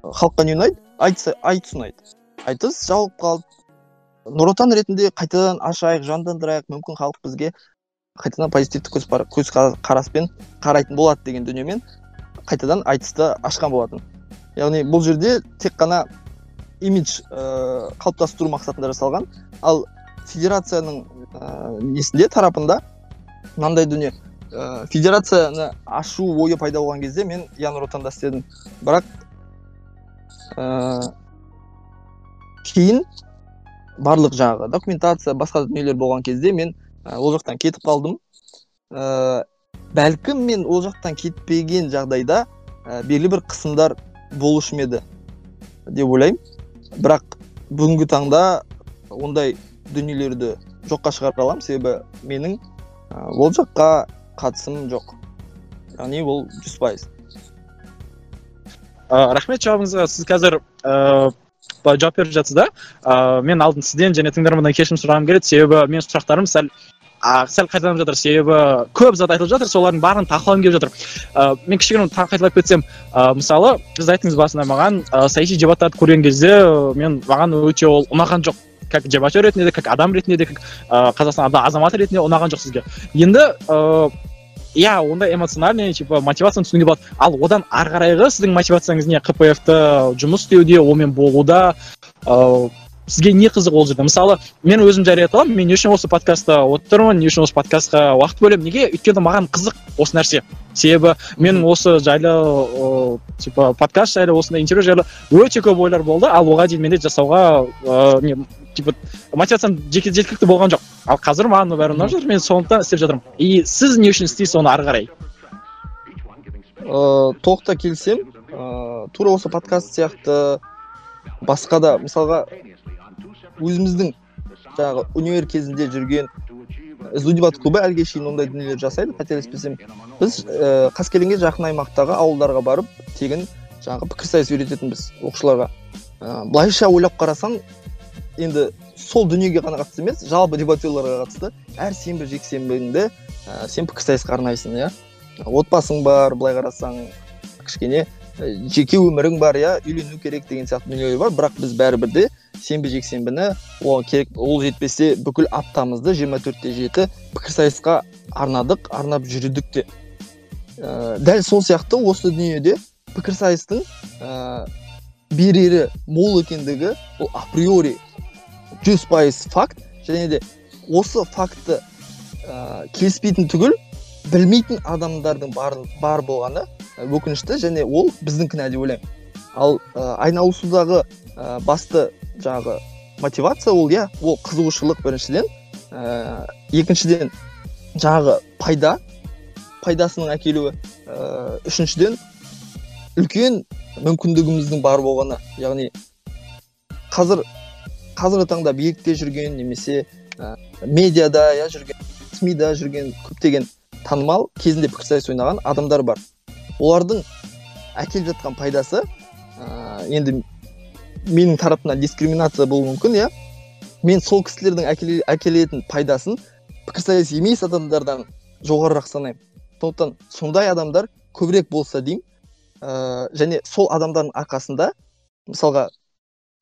Халыққа не ұнайды? Айтыс айтыс ұнайды. Айтыс жабылып қалды. Нұр отан ретінде қайтадан ашайық жандандырайық мүмкін халық бізге қайтадан позитивті көз қараспен қарайтын болады деген дүниемен қайтадан айтысты ашқан болатын. Яғни бұл жерде тек қана имидж ә, қалыптастыру мақсатында жасалған ал федерацияның ә, несінде тарапында мынандай дүние. Ә, федерацияны ашу ойы пайда болған кезде мен я нұр отанда істедім бірақ ә, кейін барлық жаңағы документация басқа дүниелер болған кезде мен ә, ол жақтан кетіп қалдым. Ә, бәлкім мен ол жақтан кетпеген жағдайда ә, белгілі бір қысымдар болушы ма еді деп ойлаймын. Бірақ бүгінгі таңда ондай дүниелерді жоққа шығара аламын. Себебі менің ол жаққа қатысым жоқ. Яғни ол жүз пайыз. Ә, рахмет жауабыңызға. Сіз қазір ыыы жауап беріп жатсыз да ыыы мен алдын сізден және тыңдарманнан кешірім сұрағым келеді. Себебі менің сұрақтарым сәл а, сәл қайталанып жатыр. Себебі көп зат айтылып жатыр солардың барлығын талқылағым келіп жатыр. Ә, мен кішігірім тағы қайталап кетсем ә, мысалы сіз айттыңыз басында маған ә, саяси дебаттарды көрген кезде мен маған өте ол ұнаған жоқ. Как дебатер ретінде де как адам ретінде де как ә, қазақстан азаматы ретінде ұнаған жоқ сізге. Енді ыыы иә ондай эмоциональный типа мотивацияны түсінуге болады. Ал одан ары қарайғы сіздің мотивацияңыз не қпф жұмыс істеуде онымен болуда ыыы сізге не қызық ол жерде. Мысалы мен өзім жария ете аламын мен не үшін осы подкастта отырмын не үшін осы подкастқа уақыт бөлемін. Неге? Өйткені маған қызық осы нәрсе. Себебі менің осы жайлы ыыы типа подкаст жайлы осындай интервью жайлы өте көп ойлар болды. Ал оған дейін менде жасауға ыыы не типа мотивациям жеткілікті болған жоқ. Ал қазір маған бәрі ұнап жатыр мен сондықтан істеп жатырмын. И сіз не үшін істейсіз оны ары қарай? Ыыы толықтай келісемін ыыы тура осы подкаст сияқты басқа да мысалға өзіміздің жаңағы универ кезінде жүрген сду дебат клубы әліге шейін ондай дүниелер жасайды қателеспесем. Біз ііі қаскелеңге жақын аймақтағы ауылдарға барып тегін жаңағы пікірсайыс үйрететінбіз оқушыларға. Ыыы былайша ойлап қарасаң енді сол дүниеге ғана қатысты емес жалпы дебатерларға қатысты. Әр сенбі жексенбіңді ә, сен пікірсайысқа арнайсың иә? Отбасың бар былай қарасаң кішкене жеке өмірің бар иә? Үйлену керек деген сияқты дүниелер бар бірақ біз бәрібір де сенбі жексенбіні оған керек ол жетпесе бүкіл аптамызды жиырма төртте жеті пікірсайысқа арнадық арнап жүрдік те. Ә, дәл сол сияқты осы дүниеде пікірсайыстың ә, берері мол екендігі ол априори жүз пайыз факт және де осы факті ә, келіспейтін түгіл білмейтін адамдардың бар, бар болғаны өкінішті және ол біздің кінә деп ойлаймын. Ал ә, айналысудағы ә, басты жаңағы мотивация ол иә ол қызығушылық біріншіден ә, екіншіден жаңағы пайда пайдасының әкелуі ә, үшіншіден үлкен мүмкіндігіміздің бар болғаны яғни қазір қазіргі таңда билікте жүрген немесе ә, медиада иә жүрген смида жүрген көптеген танымал кезінде пікірсайыс ойнаған адамдар бар. Олардың әкеліп жатқан пайдасы ә, енді менің тарапымнан дискриминация болуы мүмкін иә. Мен сол кісілердің әкелетін пайдасын пікірсайыс емес адамдардан жоғарырақ санаймын. Сондықтан сондай адамдар көбірек болса деймін ә, және сол адамдардың арқасында мысалға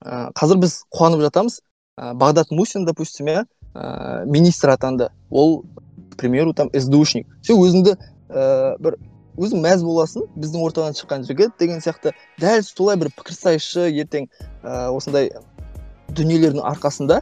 ә, қазір біз қуанып жатамыз. Ә, бағдат мусин допустим иә ә, министр атанды. Ол к примеру там сдушник. Сен өзіңді ә, бір өзің мәз боласың біздің ортадан шыққан жігіт деген сияқты. Дәл солай бір пікірсайысшы ертең ә, осындай дүниелердің арқасында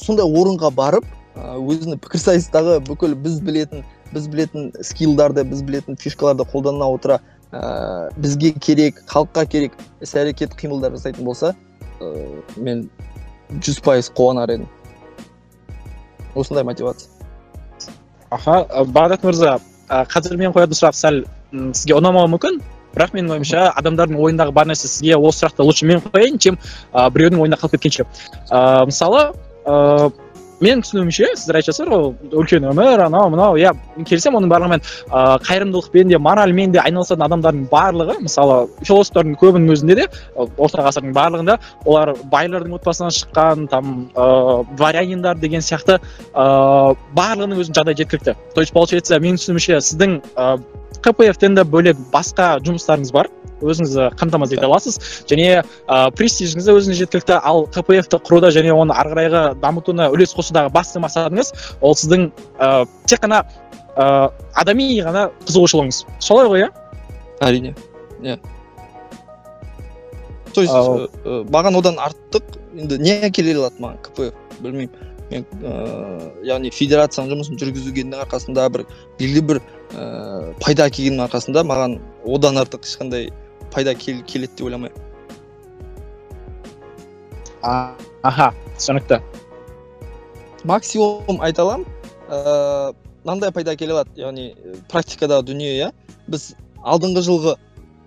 сондай орынға барып өзінің пікірсайыстағы бүкіл біз білетін біз білетін скиллдарды біз білетін фишкаларды қолдана отыра ә, бізге керек халыққа керек іс әрекет қимылдар жасайтын болса ә, мен жүз пайыз қуанар едім. Осындай мотивация. Аха бағдат мырза қазір мен қоятын сұрақ сәл сізге ұнамауы мүмкін. Бірақ менің ойымша адамдардың ойындағы бар нәрсе сізге осы сұрақты лучше мен қояйын чем ә, біреудің ойында қалып кеткенше. Ә, мысалы менің түсінуімше сіздер айтып жатсыздар ғой үлкен өмір анау мынау иә келісемін оның барлығымен ыыы қайырымдылықпен де моральмен де айналысатын адамдардың барлығы мысалы философтардың көбінің өзінде де орта ғасырдың барлығында олар байлардың отбасынан шыққан там ыыы дворяниндар деген сияқты ыыы барлығының өзінің жағдайы жеткілікті. То есть получается менің түсінуімше сіздің ыыы кпфтен де бөлек басқа жұмыстарыңыз бар. Өзіңіз қамтамасыз ете аласыз. Және ә, престижіңіз де өзіңіз жеткілікті ал кпф құруда және оны ары қарайғы дамытуына үлес қосудағы басты мақсатыңыз ол сіздің ә, тек қана ә, адами ғана қызығушылығыңыз. Солай ғой иә? Әрине. Иә. То есть ә, маған одан артық енді не әкеле алады маған кпф білмеймін. Мен ыыы яғни федерацияның жұмысын жүргізгеннің арқасында бір белгілі бір ыыы пайда әкелгеннің арқасында маған одан артық ешқандай пайда кел, келеді деп ойламаймын аха түсінікті. Максимум айта аламын ыыы мынандай пайда әкеле алады яғни практикадағы дүние иә. Біз алдыңғы жылғы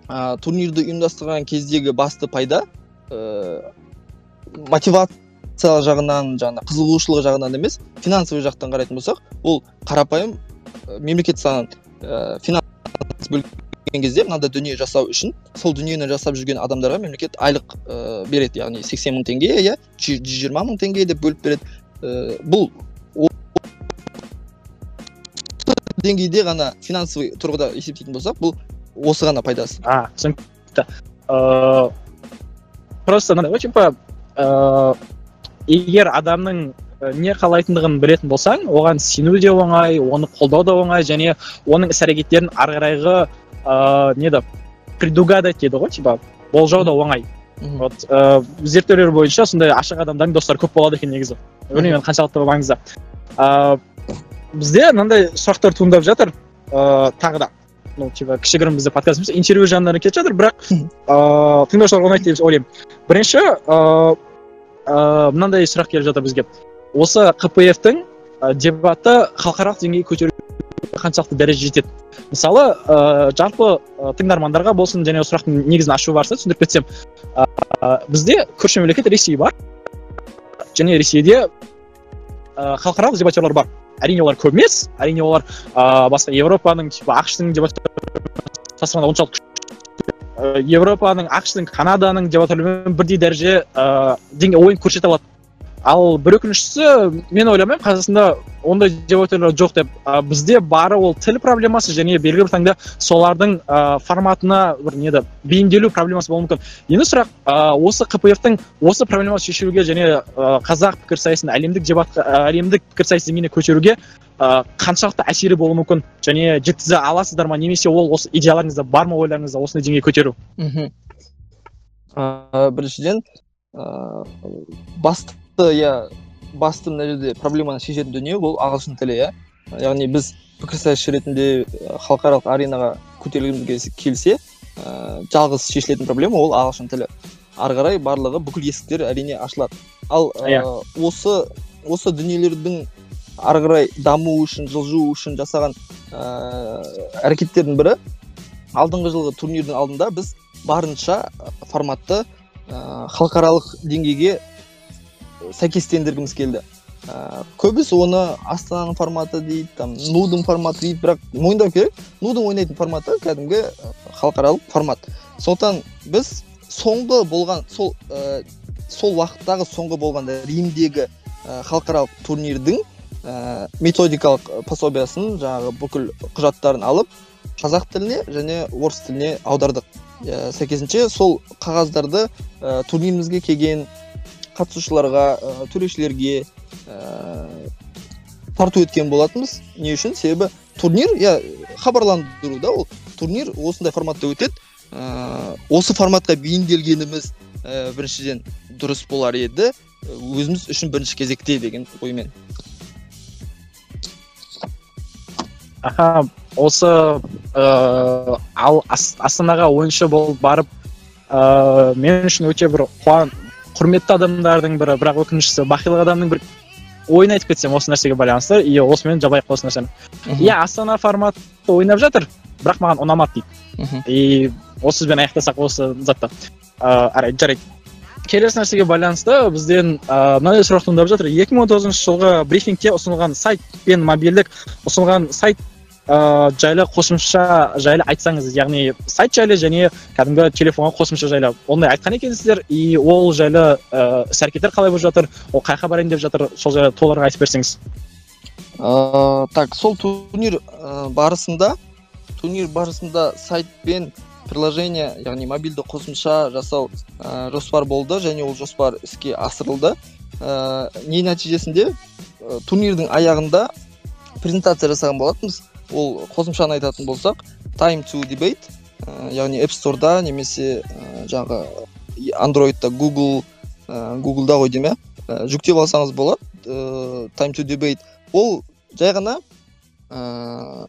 ә, турнирді ұйымдастырған кездегі басты пайда ә, мотивация жағынан жаңа қызығушылық жағынан емес финансовый жақтан қарайтын болсақ ол қарапайым мемлекет саған ә, финанс кезде мынандай дүние жасау үшін сол дүниені жасап жүрген адамдарға мемлекет айлық ә, береді. Яғни сексен мың теңге иә жүз жиырма мың теңге деп бөліп береді. Ә, бұл деңгейде ғана финансовый тұрғыда есептейтін болсақ бұл осы ғана пайдасы. А түсінікті ыыы просто мынандай типа ыыы егер адамның не қалайтындығын білетін болсаң оған сену де оңай оны қолдау да оңай және оның іс әрекеттерін ары қарайғы ыыы не предугадать дейді ғой типа болжау да оңай. Вот ыыы зерттеулер бойынша сондай ашық адамдардың достары көп болады екен негізі. Білмеймін қаншалықты маңызды ыыы бізде мынандай сұрақтар туындап жатыр. Ыыы тағы да. Ну типа кішігірім бізде подкаст емес интервью жанрына кетіп жатыр бірақ ыыы тыңдаушыларға ұнайды деп ойлаймын. Бірінші ыыы мынандай сұрақ келіп жатыр бізге. Осы қпф дебаты халықаралық деңгейге көтеру қаншалықты дәреже жетеді. Мысалы ыыы жалпы тыңдармандарға болсын және осы сұрақтың негізін ашу барысында түсіндіріп кетсем ыыы бізде көрші мемлекет ресей бар және ресейде халықаралық дебатерлар бар. Әрине олар көп емес әрине олар ыыы басқа европаның типа ақш тың оншалықты европаның канаданың дебатерлерімен бірдей дәреже ыыы ойын көрсете алады. Ал бір өкініштісі мен ойламаймын қазақстанда ондай дебатерлер жоқ деп. Бізде бары ол тіл проблемасы және белгілі бір таңда солардың ә, форматына бір неді бейімделу проблемасы болуы мүмкін. Енді сұрақ осы қпф осы проблеманы шешуге және ә, қазақ пікірсайысын әлемдік дебат әлемдік пікірсайыс деңгейіне көтеруге ә, қаншалықты әсері болуы мүмкін? Және жеткізе аласыздар ма? Немесе ол осы идеяларыңызда бар ма? Ойларыңызда осындай деңгейге көтеру? Мхм. Біріншіден ыыы басты иә басты мына жерде проблеманы шешетін дүние ол ағылшын тілі иә. Яғни біз пікірсайысшы ретінде халықаралық аренаға көтерілгіміз келсе ә, жалғыз шешілетін проблема ол ағылшын тілі. Ары қарай барлығы бүкіл есіктер әрине ашылады. Ал ә, осы осы дүниелердің ары қарай даму үшін жылжу үшін жасаған ә, әрекеттердің бірі алдыңғы жылғы турнирдің алдында біз барынша форматты ә, халықаралық деңгейге сәйкестендіргіміз келді. Ә, көбісі оны астананың форматы дейді там нудың форматы дейді бірақ мойындау керек. Нудың ойнайтын форматы кәдімгі халықаралық формат. Сондықтан біз соңғы болған сол ә, сол уақыттағы соңғы болған римдегі халықаралық турнирдің ә, методикалық пособиясын жаңағы бүкіл құжаттарын алып қазақ тіліне және орыс тіліне аудардық. Ә, сәйкесінше сол қағаздарды ә, турнирімізге келген қатысушыларға ә, төрешілерге ә, тарту еткен болатынбыз. Не үшін? Себебі турнир иә хабарландыру да ол. Турнир осындай форматта өтеді. Ә, осы форматқа бейімделгеніміз ә, біріншіден дұрыс болар еді. Өзіміз үшін бірінші кезекте деген оймен. Аха осы ыыы ал астанаға ойыншы болып барып ыыы мен үшін өте бір қуан құрметті адамдардың бірі бірақ өкініштісі бақилық адамның бір ойын айтып кетсем осы нәрсеге байланысты. И осымен жабайық осы нәрсені. Иә астана форматы ойнап жатыр бірақ маған ұнамады дейді. И осы сөзбен аяқтасақ осы затты. Ыыы жарайды. Келесі нәрсеге байланысты бізден ыыы мынандай сұрақ туындап жатыр. екі мың он тоғызыншы жылғы брифингте ұсынылған сайт пен мобильдік ұсынылған сайт ыыы жайлы қосымша жайлы айтсаңыз яғни сайт жайлы және кәдімгі телефонға қосымша жайлы ондай айтқан екенсіздер. И ол жайлы ыыы іс әрекеттер қалай болып жатыр ол қай жаққа барайын деп жатыр сол жайлы толығырақ айтып берсеңіз. Ыыы так сол турнир барысында турнир барысында сайт пен приложение яғни мобильді қосымша жасау ә, жоспар болды және ол жоспар іске асырылды. Ә, не нәтижесінде ә, турнирдің аяғында презентация жасаған болатынбыз. Ол қосымшаны айтатын болсақ time to debate ә, яғни app storeда немесе ә, жаңағы андроидта google ә, гуглда ғой деймін иә. Жүктеп алсаңыз болады ә, time to debate. Ол жай ғана ә,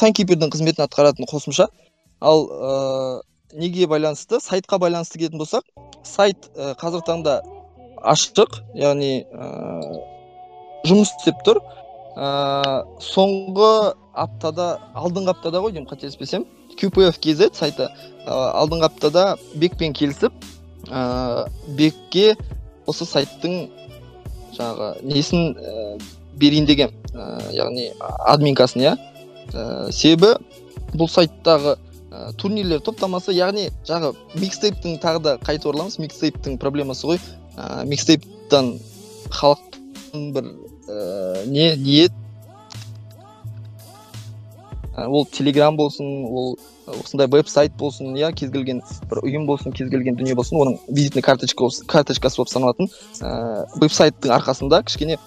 таймкипердің қызметін атқаратын қосымша. Ал ә, неге байланысты? Сайтқа байланысты келетін болсақ сайт ә, қазіргі таңда ашық яғни ә, жұмыс істеп тұр. Ә, соңғы аптада алдыңғы аптада ғой деймін қателеспесем qpf kz сайты ә, алдыңғы аптада бекпен келісіп ә, бекке осы сайттың жаңағы несін ә, берейін деген ә, яғни админкасын иә. Ә, себебі бұл сайттағы ә, турнирлер топтамасы яғни жағы микстейптің тағы да қайтып ораламыз микстейптің проблемасы ғой. Ә, микстейптан халықтың бір ә, не ниет ә, ол телеграм болсын ол осындай веб сайт болсын иә кез келген бір ұйым болсын кез келген дүние болсын оның визитный карточка карточкасы болып саналатын ә, веб сайттың арқасында кішкене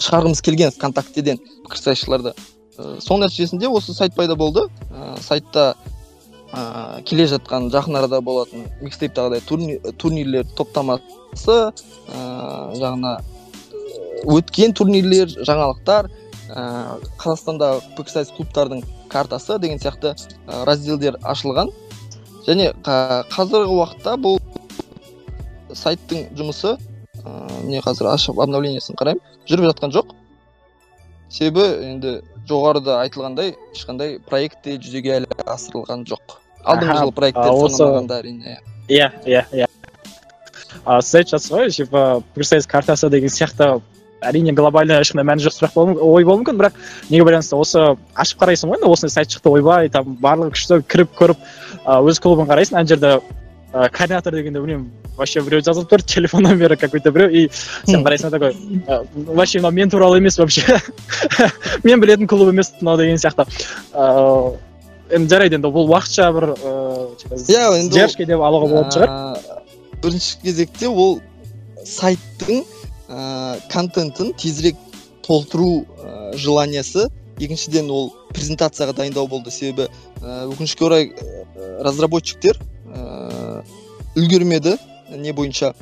шығарғымыз келген вконтактеден пікірсайысшыларды ә, соның нәтижесінде осы сайт пайда болды. Ә, сайтта ә, келе жатқан жақын арада болатын микстейптағыдай турни, турнирлер топтамасы ә, жағына өткен турнирлер жаңалықтар ә, қазақстандағы пікірсайыс клубтардың картасы деген сияқты ә, разделдер ашылған. Және қазіргі уақытта бұл сайттың жұмысы ә, міне қазір ашып обновлениесін қараймын. Жүріп жатқан жоқ. Себебі енді жоғарыда айтылғандай ешқандай проект те жүзеге әлі асырылған жоқ. Алдыңғы жылы проекттер әрине. Иә иә иә. Сіз айтып жатсыз ғой типа пікірсайыс картасы деген сияқты әрине глобально ешқандай мәні жоқ сұрақ ой болуы мүмкін бірақ неге байланысты осы ашып қарайсың ғой енді осындай сайт шықты ойбай там барлығы күшті кіріп көріп өз клубын қарайсың ана жерде ә, координатор дегенде білмеймін вообще біреу жазылып тұр телефон номері какой то біреу и сен қарайсың такой вообще мынау мен туралы емес вообще. [LAUGHS] Мен білетін клуб емес мынау деген сияқты. Ыыы енді жарайды енді бұл уақытша бір ыыы иә енді деп алуға болатын шығар. Бірінші кезекте ол сайттың ә, контентін тезірек толтыру ә, желаниясы. Екіншіден ол презентацияға дайындау болды. Себебі ә, өкінішке орай разработчиктер ә, үлгермеді. Не бойынша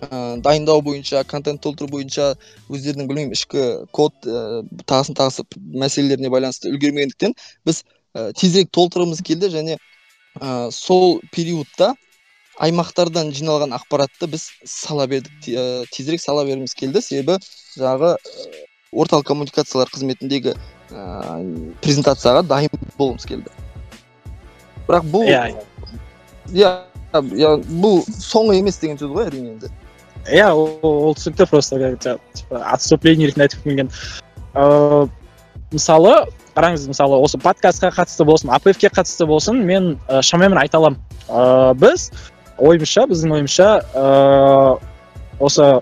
ә, дайындау бойынша контент толтыру бойынша өздерінің білмеймін ішкі код ә, тағысын тағысы мәселелеріне байланысты үлгермегендіктен біз ә, тезірек толтырғымыз келді. Және ә, сол периодта аймақтардан жиналған ақпаратты біз сала бердік ә, тезірек сала бергіміз келді. Себебі жаңағы орталық коммуникациялар қызметіндегі ә, презентацияға дайын болғымыз келді. Бірақ бұл иә. Иә бұл соңы емес деген сөз ғой әрине енді. Иә ол түсінікті просто типа отступление ретінде айтып келген ыыы мысалы қараңыз мысалы осы подкастқа қатысты болсын апфке қатысты болсын мен ә, шамамен айта аламын. Ыыы біз ойымша біздің ойымша ыыы осы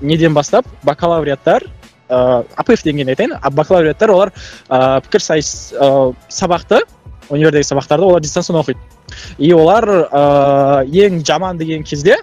неден бастап бакалавриаттар ыыы апф дегенде айтайын бакалавриаттар олар ыыы пікірсайыс ыыы сабақты универдегі сабақтарды олар дистанционно оқиды. И олар ыыы ең жаман деген кезде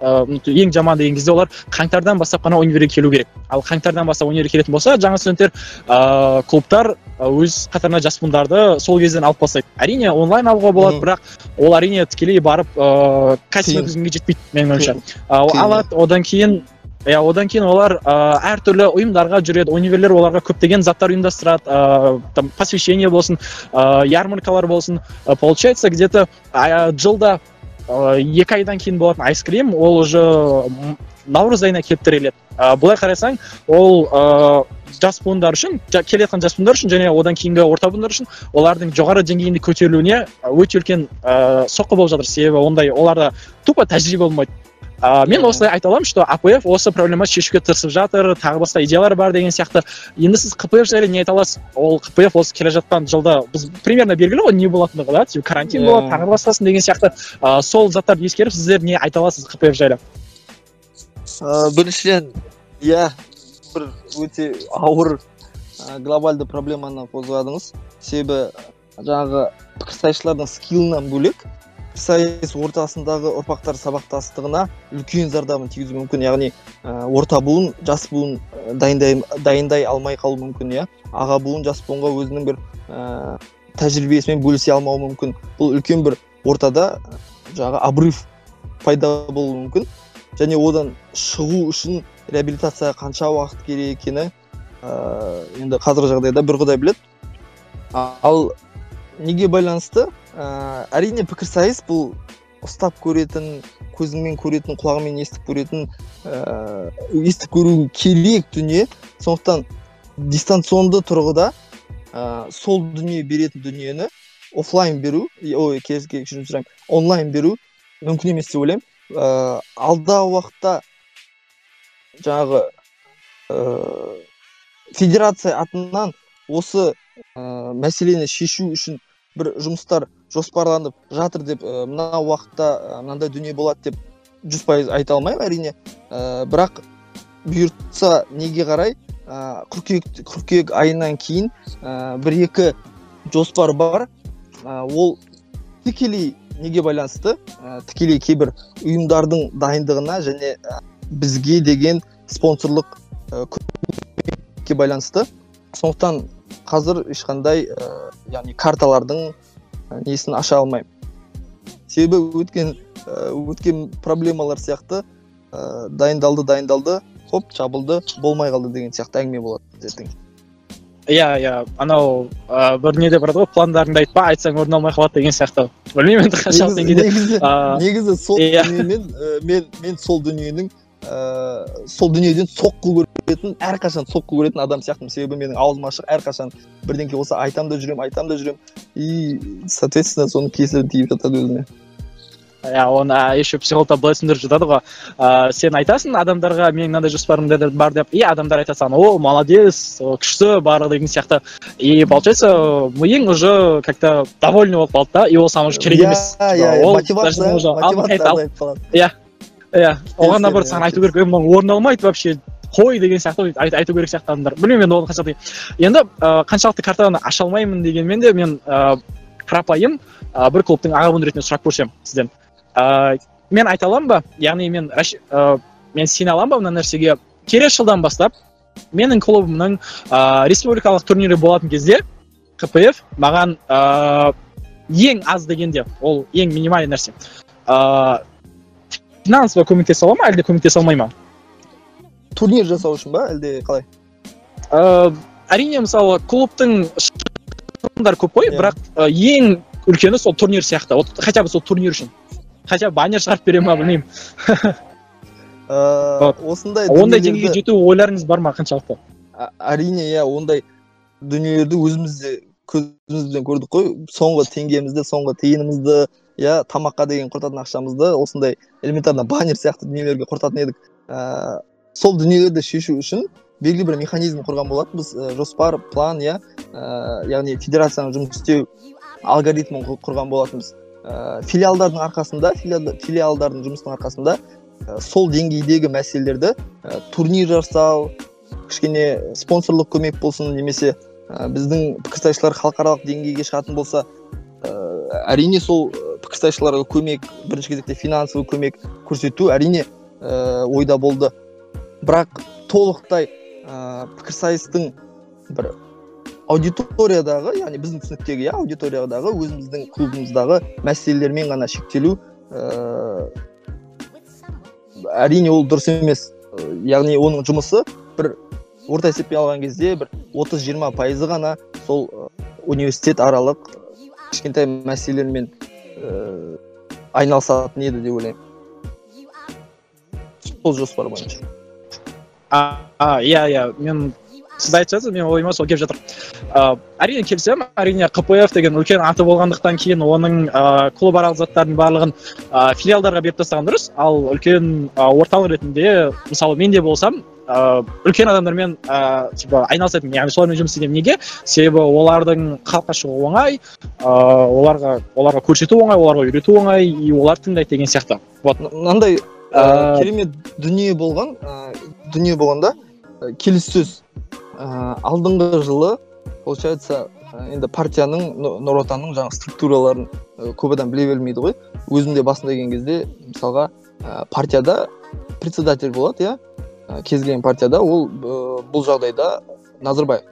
ыыы ең жаман деген кезде олар қаңтардан бастап қана универге келу керек. Ал қаңтардан бастап универге келетін болса жаңа студенттер ыыы клубтар өз қатарына жас буындарды сол кезден алып бастайды. Әрине онлайн алуға болады бірақ ол әрине тікелей барып ыыы кастинг өткізгенге жетпейді менің ойымша. Алады одан кейін иә одан кейін олар ыыы әртүрлі ұйымдарға жүреді. Универлер оларға көптеген заттар ұйымдастырады ыыы там посвящение болсын ыыы ярмаркалар болсын. Получается где то жылда екі айдан кейін болатын айскрим ол уже наурыз айына келіп тіреледі ә, былай қарасаң ол ә, жас буындар үшін келе жатқан жас буындар үшін және одан кейінгі орта буындар үшін олардың жоғары деңгейінде көтерілуіне өте үлкен ә, соққы болып жатыр себебі ондай оларда тупо тәжірибе болмайды. Ә, мен осылай айта аламын что апф осы проблеманы шешуге тырысып жатыр тағы басқа идеялар бар деген сияқты. Енді сіз қпф жайлы не айта аласыз? Ол қпф осы келе жатқан жылда біз примерно белгілі ғой не болатындығы да? Типа карантин yeah. болады тағы басқасын деген сияқты. Ә, сол заттарды ескеріп сіздер не айта аласыз қпф жайлы? Ә, біріншіден иә бір өте ауыр ә, глобалды проблеманы қозғадыңыз. Себебі жаңағы пікірсайысшылардың скилынан бөлек сайыс ортасындағы ұрпақтар сабақтастығына үлкен зардабын тигізуі мүмкін. Яғни ә, орта буын жас буын дайындай, дайындай алмай қалуы мүмкін иә. Аға буын жас буынға өзінің бір ә, тәжірибесімен бөлісе алмауы мүмкін. Бұл үлкен бір ортада жаңағы обрыв пайда болуы мүмкін. Және одан шығу үшін реабилитацияға қанша уақыт керек екені ә, енді қазіргі жағдайда бір құдай біледі. Ал неге байланысты? Ә, әрине пікірсайыс бұл ұстап көретін көзіңмен көретін құлағыңмен естіп көретін ә, естіп көру керек дүние. Сондықтан дистанционды тұрғыда ә, сол дүние беретін дүниені офлайн беру ой кешірім сұраймын онлайн беру мүмкін емес деп ойлаймын. Ә, алдағы уақытта жаңағы ә, федерация атынан осы ә, мәселені шешу үшін бір жұмыстар жоспарланып жатыр деп ә, мына уақытта мынандай дүние болады деп жүз пайыз айта алмаймын әрине. Ә, бірақ бұйыртса неге қарай? Ә, қыркүйек қыркүйек айынан кейін ә, бір екі жоспар бар. Ә, ол тікелей неге байланысты? Ә, тікелей кейбір ұйымдардың дайындығына және бізге деген спонсорлық ә, байланысты. Сондықтан қазір ешқандай ә, яғни карталардың несін аша алмаймын. Себебі өткен өткен проблемалар сияқты ә, дайындалды дайындалды хоп жабылды болмай қалды деген сияқты әңгіме болады ертең иә иә. Анау ә, бір неде бар ғой пландарыңды айтпа айтсаң орын алмай қалады деген сияқты. Білмеймін енді қаншалық деңгейде негізі, негізі сол иә. дүниемен мен мен сол дүниенің ә, сол дүниеден соққы көретін әрқашан соққы көретін адам сияқтымын. Себебі менің аузым ашық әрқашан бірдеңке болса айтам да жүремін айтам да жүремін и соответственно соның кесірі тиіп жатады өзіме. Иә оны ә, еще психологтар былай түсіндіріп жатады ғой. Ә, сен айтасың адамдарға менің мынандай жоспарым бар деп. И адамдар айтады саған о молодец о, күшті барлығы деген сияқты и получается миың уже как то довольный болып қалды да и ол саған уже керек емес. иә иә мотивация даже иә оған наоборот саған айту керек ей мынау орындалмайды вообще қой деген сияқты айт- айту керек сияқты адамдар. Білмеймін енді оны қаншалықты енді қаншалықты картаны аша алмаймын дегенмен де мен ә, қарапайым бір клубтың аға ретінде сұрап көрсем сізден. Ә, мен айта аламын ба? Яғни мен ә, мен сене аламын ба мына нәрсеге? Келесі жылдан бастап менің клубымның ә, республикалық турнирі болатын кезде кпф маған ә, ең аз дегенде ол ең минимальный нәрсе. Ә, финансово көмектесе ала ма әлде көмектесе алмай ма турнир жасау үшін ба әлде қалай ә, әрине мысалы клубтың шығындары көп қой бірақ ә, ең үлкені сол турнир сияқты вот хотя бы сол турнир үшін хотя бы баннер шығарып бере ма білмеймін Вот. осындай ондай деңгейге жету ойларыңыз бар ма қаншалықты әрине иә ондай дүниелерді өзіміз де көзімізбен көрдік қой соңғы теңгемізді соңғы тиынымызды иә тамаққа деген құртатын ақшамызды осындай элементарно баннер сияқты дүниелерге құртатын едік. Ә, сол дүниелерді шешу үшін белгілі бір механизм құрған болатынбыз ә, жоспар план иә ә, яғни федерацияның жұмыс істеу алгоритмін құр- құрған болатынбыз. Ә, филиалдардың арқасында филиалда- филиалдардың жұмысының арқасында ә, сол деңгейдегі мәселелерді ә, турнир жасау кішкене спонсорлық көмек болсын немесе ә, біздің пікірсайысшылар халықаралық деңгейге шығатын болса ә, әрине сол пікірсайысшыларға көмек бірінші кезекте финансовый көмек көрсету әрине ә, ойда болды. Бірақ толықтай ә, пікірсайыстың бір аудиториядағы яғни біздің түсініктегі иә аудиториядағы өзіміздің клубымыздағы мәселелермен ғана шектелу ә, әрине ол дұрыс емес. Яғни оның жұмысы бір орта есеппен алған кезде бір 30-20 пайызы ғана сол университет аралық кішкентай мәселелермен ә, айналысатын еді деп ойлаймын сол жоспар бойынша а иә иә мен сіз айтып жатсыз менің ойыма сол келіп жатыр ә, әрине келісемін әрине қпф деген үлкен аты болғандықтан кейін оның ә, клубаралық заттардың барлығын ә, филиалдарға беріп тастаған дұрыс ал үлкен орталық ретінде мысалы мен де болсам ә, үлкен адамдармен ә, типа айналысатын яғни солармен жұмыс істегенмін неге? Себебі олардың халыққа шығуы оңай ә, оларға оларға көрсету оңай оларға үйрету оңай и олар тыңдайды деген сияқты. Вот. Мынандай Ә, керемет дүние болған ә, дүние болғанда келіссөз. Ә, алдыңғы жылы получается енді партияның Нұ- нұр отанның жаңағы структураларын көп адам біле бермейді ғой. Өзім де басында келген кезде мысалға партияда председатель болады иә? Кез келген партияда ол ә, бұл жағдайда назарбаев.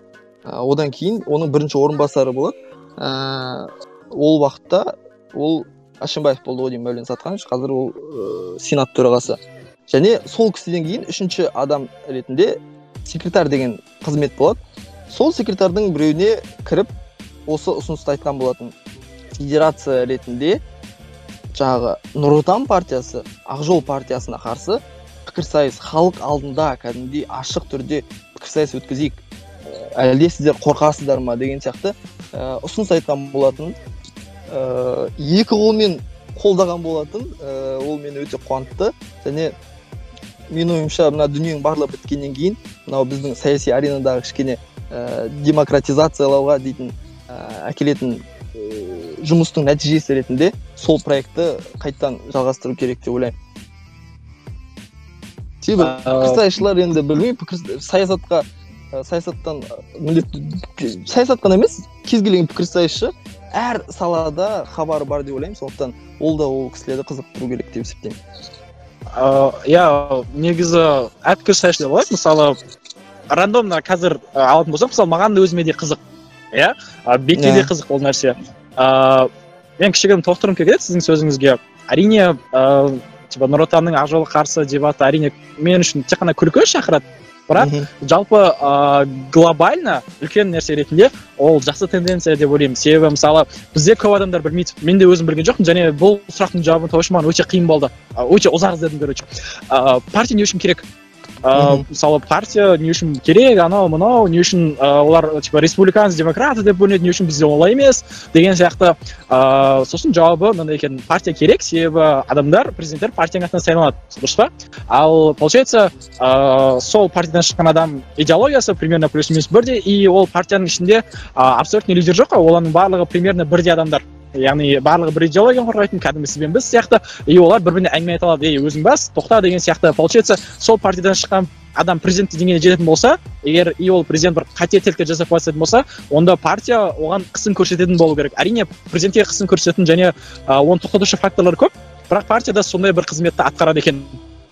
Ә, одан кейін оның бірінші орынбасары болады. Ә, ол уақытта ол әшімбаев болды ғой деймін мәулен сатқанович. Қазір ол ә, сенат төрағасы. Және сол кісіден кейін үшінші адам ретінде секретарь деген қызмет болады. Сол секретардың біреуіне кіріп осы ұсынысты айтқан болатын. Федерация ретінде жаңағы нұр отан партиясы ақ жол партиясына қарсы пікірсайыс халық алдында кәдімгідей ашық түрде пікірсайыс өткізейік. Ә, әлде сіздер қорқасыздар ма деген сияқты ә, ұсыныс айтқан болатын ә, екі қолмен қолдаған болатын ә, ол мені өте қуантты. Және менің ойымша мына дүниенің барлығы біткеннен кейін мынау біздің саяси аренадағы кішкене ә, демократизациялауға дейтін ә, әкелетін ә, жұмыстың нәтижесі ретінде сол проектті қайтадан жалғастыру керек деп ойлаймын. Себебі пікірсайысшылар енді білмеймін пікір саясатқа саясаттан міндетті саясат қана емес кез келген пікірсайысшы әр салада хабары бар деп ойлаймын. Сондықтан ол да ол кісілерді қызықтыру керек деп есептеймін. Иә негізі әр пікірсайысшылар болады мысалы рандомно қазір алатын болсақ мысалы маған да өзіме де қызық иә? Бекке де қызық ол нәрсе. Ыыы мен кішігірім толықтырғым келіп еді сіздің сөзіңізге. Әрине ыыы типа нұр отанның ақ қарсы дебаты әрине мен үшін тек қана күлкі шақырады. Бірақ жалпы ыыы глобально үлкен нәрсе ретінде ол жақсы тенденция деп ойлаймын. Себебі мысалы бізде көп адамдар білмейді. Мен де өзім білген жоқпын. Және бұл сұрақтың жауабын табу үшін маған өте қиын болды. Өте ұзақ іздедім короче. Ыыы партия не үшін керек? Ыыы мысалы партия не үшін керек анау мынау не үшін олар типа республиканцы демократы деп бөлінеді не үшін бізде олай емес деген сияқты ыыы сосын жауабы мынандай екен партия керек себебі адамдар президенттер партияның атынан сайланады дұрыс па? Ал получается ыыы сол партиядан шыққан адам идеологиясы примерно плюс минус бірдей и ол партияның ішінде абсолютный лидер жоқ қой олардың барлығы примерно бірдей адамдар. Яғни барлығы бір идеологияны қорғайтын кәдімгі сіз бен біз сияқты. И олар бір біріне әңгіме айта алады. Ей өзің бас тоқта деген сияқты. Получается сол партиядан шыққан адам президенттік деңгейіне жететін болса егер и ол президент бір қателіктер жасап жататын болса онда партия оған қысым көрсететін болу керек. Әрине президентке қысым көрсететін және оны тоқтатушы факторлар көп. Бірақ партия да сондай бір қызметті атқарады екен.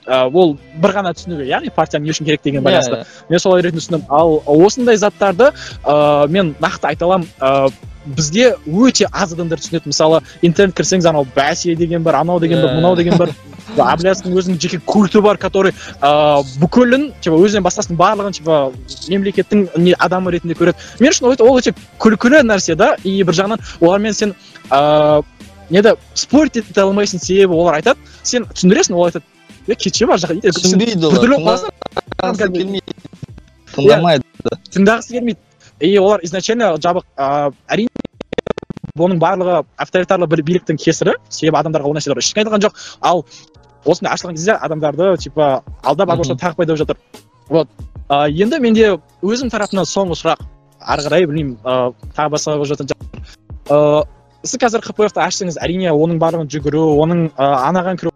Ыыы ол бір ғана түсінігі яғни партия не үшін керек деген байланысты. мен солай ретінде түсіндім. Ал осындай заттарды ыыы мен нақты айта аламын. Ыыы бізде өте аз адамдар түсінеді. Мысалы интернет кірсеңіз анау бәсе деген бар анау деген бар мынау деген бар. [LAUGHS] Әблязовтың өзінің жеке культі бар который ыыы бүкілін типа өзінен басқасының барлығын типа мемлекеттің не адамы ретінде көреді. Мен үшін ол өте күлкілі нәрсе да. И бір жағынан олармен сен ыыы неде спорить ете алмайсың себебі олар айтады. Сен түсіндіресің ол айтады. Е кетші бар жаққа түсінбейді олар. тыңдамайды. Тыңдағысы келмейді. И олар изначально жабық ыыы әрине бұның барлығы авторитарлы бір биліктің кесірі. Себебі адамдарға ол нәрселер ештеңе айтылған жоқ. Ал осындай ашылған кезде адамдарды типа алдап ар тағып пайда болып жатыр. Вот. Ыыы енді менде өзім тарапымнан соңғы сұрақ ары қарай білмеймін ыыы тағы басқа болып жатқан ыыы сіз қазір қпф ашсаңыз әрине оның барлығын жүгіру оның ыыы анаған кіру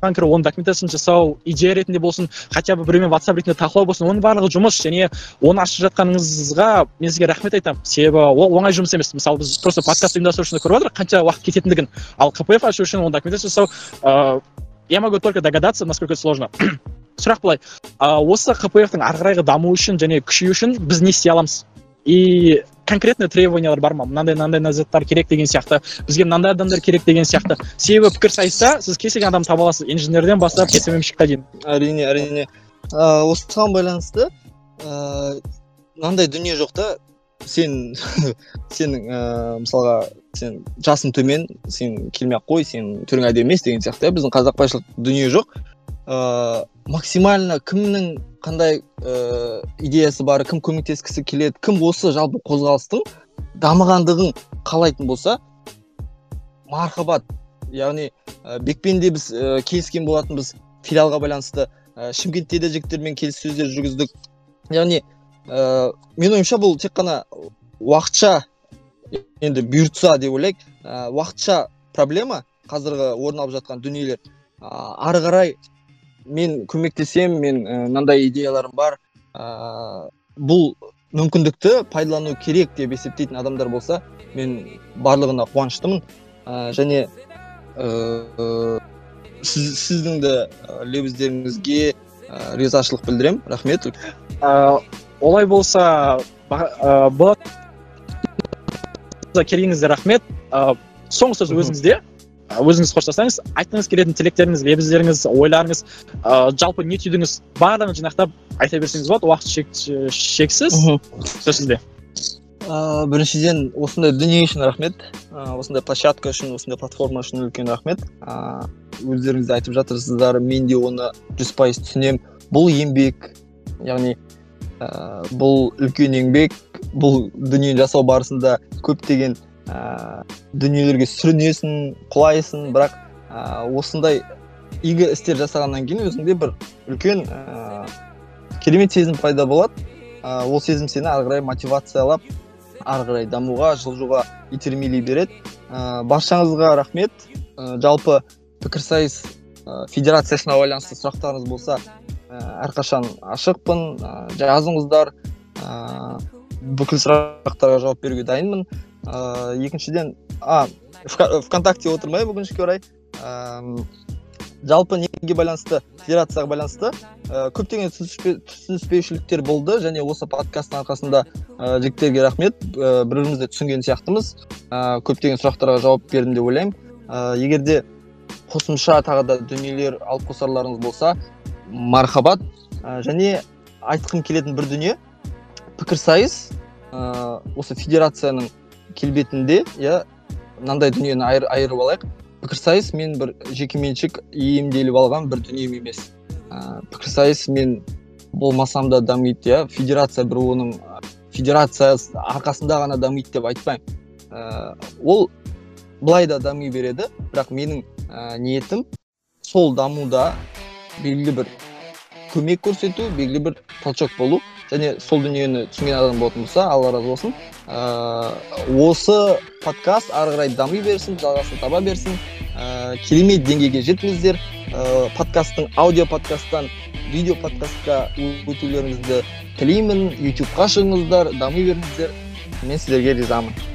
кіру оның документациясын жасау идея ретінде болсын хотя бы біреумен ватсап ретінде талқылау болсын оның барлығы жұмыс және оны ашып жатқаныңызға мен сізге рахмет айтамын себебі ол оңай жұмыс емес. Мысалы біз просто подкаст ұйымдастыру үшін көріп жатырмық қанша уақыт кететіндігін. Ал кпф ашу үшін оны документация жасау ыыы я могу только догадаться насколько это сложно. [CLEARS THROAT] Сұрақ былай. Ыыы осы кпфтың ары қарайғы дамуы үшін және күшеюі үшін біз не істей аламыз? И конкретный требованиялар бар ма мынандай мынандай заттар керек деген сияқты. Бізге мынандай адамдар керек деген сияқты. Себебі пікірсайыста сіз кез келген адамды таба аласыз. Инженерден бастап кесемемщикке дейін әрине әрине. Ыыы осыған байланысты ыыы мынандай дүние жоқ та. Сен [LAUGHS] сенің ыыы мысалға сен жасың төмен сен келмей ақ қой сенің түрің әдемі емес деген сияқты. Біздің қазақпайшылық дүние жоқ. Ыыы максимально кімнің қандай ыыы идеясы бар кім көмектескісі келеді кім осы жалпы қозғалыстың дамығандығын қалайтын болса мархабат яғни ә, бекпен де біз ә, келіскен болатынбыз филиалға байланысты ә, шымкентте де жігіттермен келіссөздер жүргіздік. Яғни ә, менің ойымша бұл тек қана уақытша енді бұйыртса деп ойлайық ә, уақытша проблема қазіргі орын алып жатқан дүниелер. Ә, ары қарай мен көмектесем мен мынандай идеяларым бар. Ыыы бұл мүмкіндікті пайдалану керек деп есептейтін адамдар болса мен барлығына қуаныштымын. Ә, және ыыы сіз, сіздің де лебіздеріңізге ә, ризашылық білдіремін рахмет. Ә, олай болса болады келгеніңізге рахмет. Ә, соңғы сөз өзіңізде. Өзіңіз қоштасаңыз айтқыңыз келетін тілектеріңіз лебіздеріңіз ойларыңыз ыыы жалпы не түйдіңіз барлығын жинақтап айта берсеңіз болады уақыт шек, шексіз. Сөз сізде? Ыыы біріншіден осындай дүние үшін рахмет. Ыыы осындай площадка үшін осындай платформа үшін үлкен рахмет. Ыыы өздеріңіз де айтып жатырсыздар мен де оны жүз пайыз түсінемін бұл еңбек яғни ыыы бұл үлкен еңбек бұл дүниені жасау барысында көптеген ә, дүниелерге сүрінесің құлайсың бірақ ә, осындай игі істер жасағаннан кейін өзіңде бір үлкен ә, керемет сезім пайда болады. Ә, ол сезім сені ары қарай мотивациялап ары қарай дамуға жылжуға итермелей береді. Ә, баршаңызға рахмет. Ә, жалпы пікірсайыс ә, федерациясына байланысты сұрақтарыңыз болса ә, әрқашан ашықпын. Ә, жазыңыздар. Ә, бүкіл сұрақтарға жауап беруге дайынмын. Ә, екіншіден а вконтакте отырмай өкінішке орай. Жалпы неге байланысты федерацияға байланысты ә, көптеген түсініспеушіліктер болды және осы подкасттың арқасында ә, жігіттерге рахмет ә, бір бірімізді түсінген сияқтымыз. Ә, көптеген сұрақтарға жауап бердім деп ойлаймын. Ә, егер де қосымша тағы да дүниелер алып қосарларыңыз болса мархабат және айтқым келетін бір дүние пікірсайыс ә, осы федерацияның келбетінде иә мынандай дүниені айырып алайық. Пікірсайыс мен бір жекеменшік иемделіп алған бір дүнием емес. Ә, пікірсайыс мен болмасам да дамиды иә. Федерация бір оның федерация арқасында ғана дамиды деп айтпаймын. Ә, ол былай да дами береді бірақ менің ә, ниетім сол дамуда белгілі бір көмек көрсету белгілі бір толчок болу. Және сол дүниені түсінген адам болатын болса алла разы болсын. Ә, осы подкаст ары қарай дами берсін жалғасын таба берсін. Ә, керемет деңгейге жетіңіздер. Ә, подкасттың аудио подкасттан видео подкастқа өтулеріңізді тілеймін. Ютубқа шығыңыздар дами беріңіздер. Мен сіздерге ризамын.